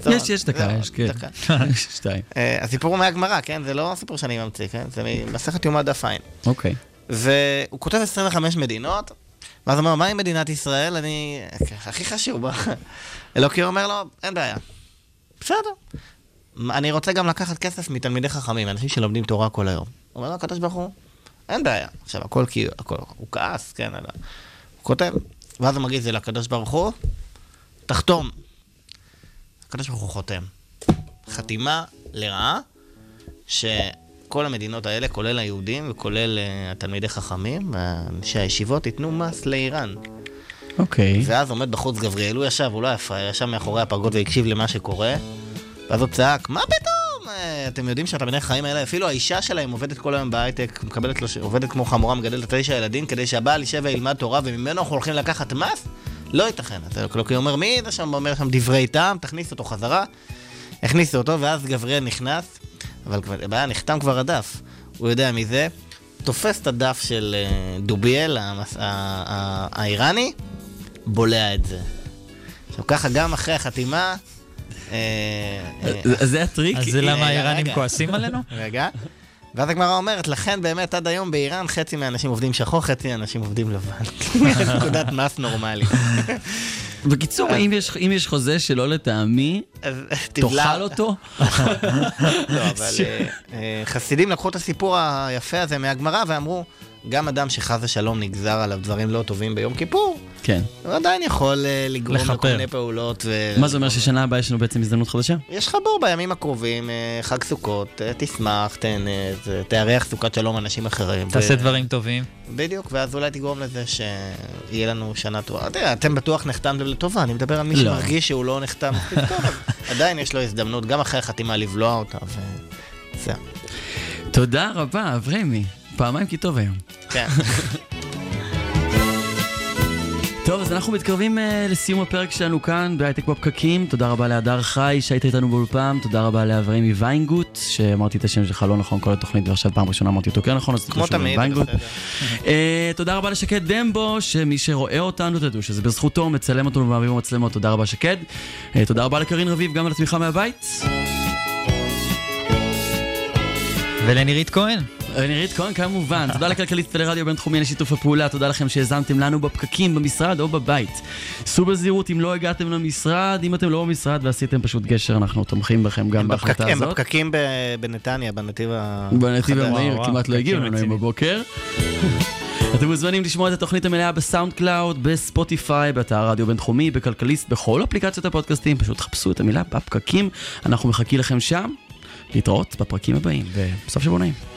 יש, יש דקה, יש, כן. דקה. יש [LAUGHS] שתיים. אה, הסיפור הוא מהגמרא, כן? זה לא סיפור שאני ממציא, כן? זה ממסכת יומא דף עין. אוקיי. והוא כותב 25 מדינות, ואז הוא אומר, מה עם מדינת ישראל? אני... הכי חשוב. [LAUGHS] אלוקים אומר לו, אין בעיה. בסדר. אני רוצה גם לקחת כסף מתלמידי חכמים, אנשים שלומדים תורה כל היום. אומר לו הקדוש ברוך הוא, אין בעיה. עכשיו, הכל כי... הכל, הוא כעס, כן, אלא... הוא כותב, ואז הוא מגיע את זה לקדוש ברוך הוא, תחתום. הקדוש ברוך הוא חותם. חתימה לרעה, שכל המדינות האלה, כולל היהודים וכולל uh, התלמידי חכמים, אנשי הישיבות, ייתנו מס לאיראן. אוקיי. ואז עומד בחוץ גבריאל, הוא ישב, הוא לא היה פראייר, ישב מאחורי הפרגוד והקשיב למה שקורה, ואז הוא צעק, מה פתאום? אה, אתם יודעים שהתלמידי חיים האלה, אפילו האישה שלהם עובדת כל היום בהייטק, מקבלת לו, עובדת כמו חמורה, מגדלת תשע ילדים, כדי שהבעל יישב וילמד תורה, וממנו אנחנו הולכים לקחת מס? לא ייתכן. אז אלוקים אומר, מי זה שם אומר שם דברי טעם, תכניס אותו חזרה. הכניסו אותו, ואז גבריאל נכנס, אבל הבעיה, נחתם כבר הדף. הוא יודע מי זה, תופס את הדף של אה, דוביאל, המס- האיראני, בולע את זה. עכשיו ככה, גם אחרי החתימה... אה, אה, זה- הטריק? אז זה למה האיראנים. כועסים עלינו? [LAUGHS] רגע. ואז הגמרא אומרת, לכן באמת עד היום באיראן חצי מהאנשים עובדים שחור, חצי מהאנשים עובדים לבן. [LAUGHS] נקודת מס נורמלית. [LAUGHS] בקיצור, אם יש- אם יש חוזה שלא לטעמי, תאכל אותו? לא, אבל אה, חסידים לקחו את הסיפור היפה הזה מהגמרא ואמרו, גם אדם שחס ושלום נגזר עליו דברים לא טובים ביום כיפור, כן. הוא עדיין יכול אה, לגרום. לכל מיני פעולות. ו- מה זה אומר ששנה הבאה יש לנו בעצם הזדמנות חדשה? יש לך בור בימים הקרובים, אה, חג סוכות, אה, תשמח, תהנה, תארח סוכת שלום אנשים אחרים. תעשה ו- דברים טובים. בדיוק, ואז אולי תגרום לזה שיהיה לנו שנה טובה. אתם בטוח נחתמתם לטובה, אני מדבר על מי לא. שמרגיש שהוא לא נחתם מספיק טוב, אז עדיין יש לו הזדמנות, גם אחרי החתימה, לבלוע אותה, וזהו. תודה רבה, אברמי. פעמיים כי טוב היום. כן. [LAUGHS] טוב, אז אנחנו מתקרבים uh, לסיום הפרק שלנו כאן בהייטק בפקקים. תודה רבה להדר חי שהיית איתנו באולפן, תודה רבה לאברמי ויינגוט, שאמרתי את השם שלך לא נכון כל התוכנית, ועכשיו פעם ראשונה אמרתי אותו כן נכון, אז כמו תמיד, לוויינגוט. בסדר. Uh, [LAUGHS] תודה רבה לשקד דמבו, שמי שרואה אותנו, תדעו שזה בזכותו, מצלם אותנו ומעביר מצלמות, תודה רבה שקד. Uh, תודה רבה לקרין רביב, גם על התמיכה מהבית. ולנירית כהן. נירית כהן כמובן, תודה לכלכליסט ולרדיו בינתחומי על שיתוף הפעולה, תודה לכם שהאזנתם לנו בפקקים, במשרד או בבית. סעו בזהירות אם לא הגעתם למשרד, אם אתם לא במשרד ועשיתם פשוט גשר, אנחנו תומכים בכם גם בהחלטה הם הזאת. בפקקים ב- בנתניה, בנתיב ה... בנתיב. המהיר כמעט לא הגיעו לנו היום. בבוקר. אתם מוזמנים לשמוע את התוכנית המלאה ב SoundCloud, ב Spotify, באתר רדיו בינתחומי, בכלכליסט, בכל אפליקציות הפודקאסטים, פשוט חפשו את המילה בפקקים, אנחנו מחכים לכם שם. להתראות בפרקים הבאים, ובסוף שבוע נעים.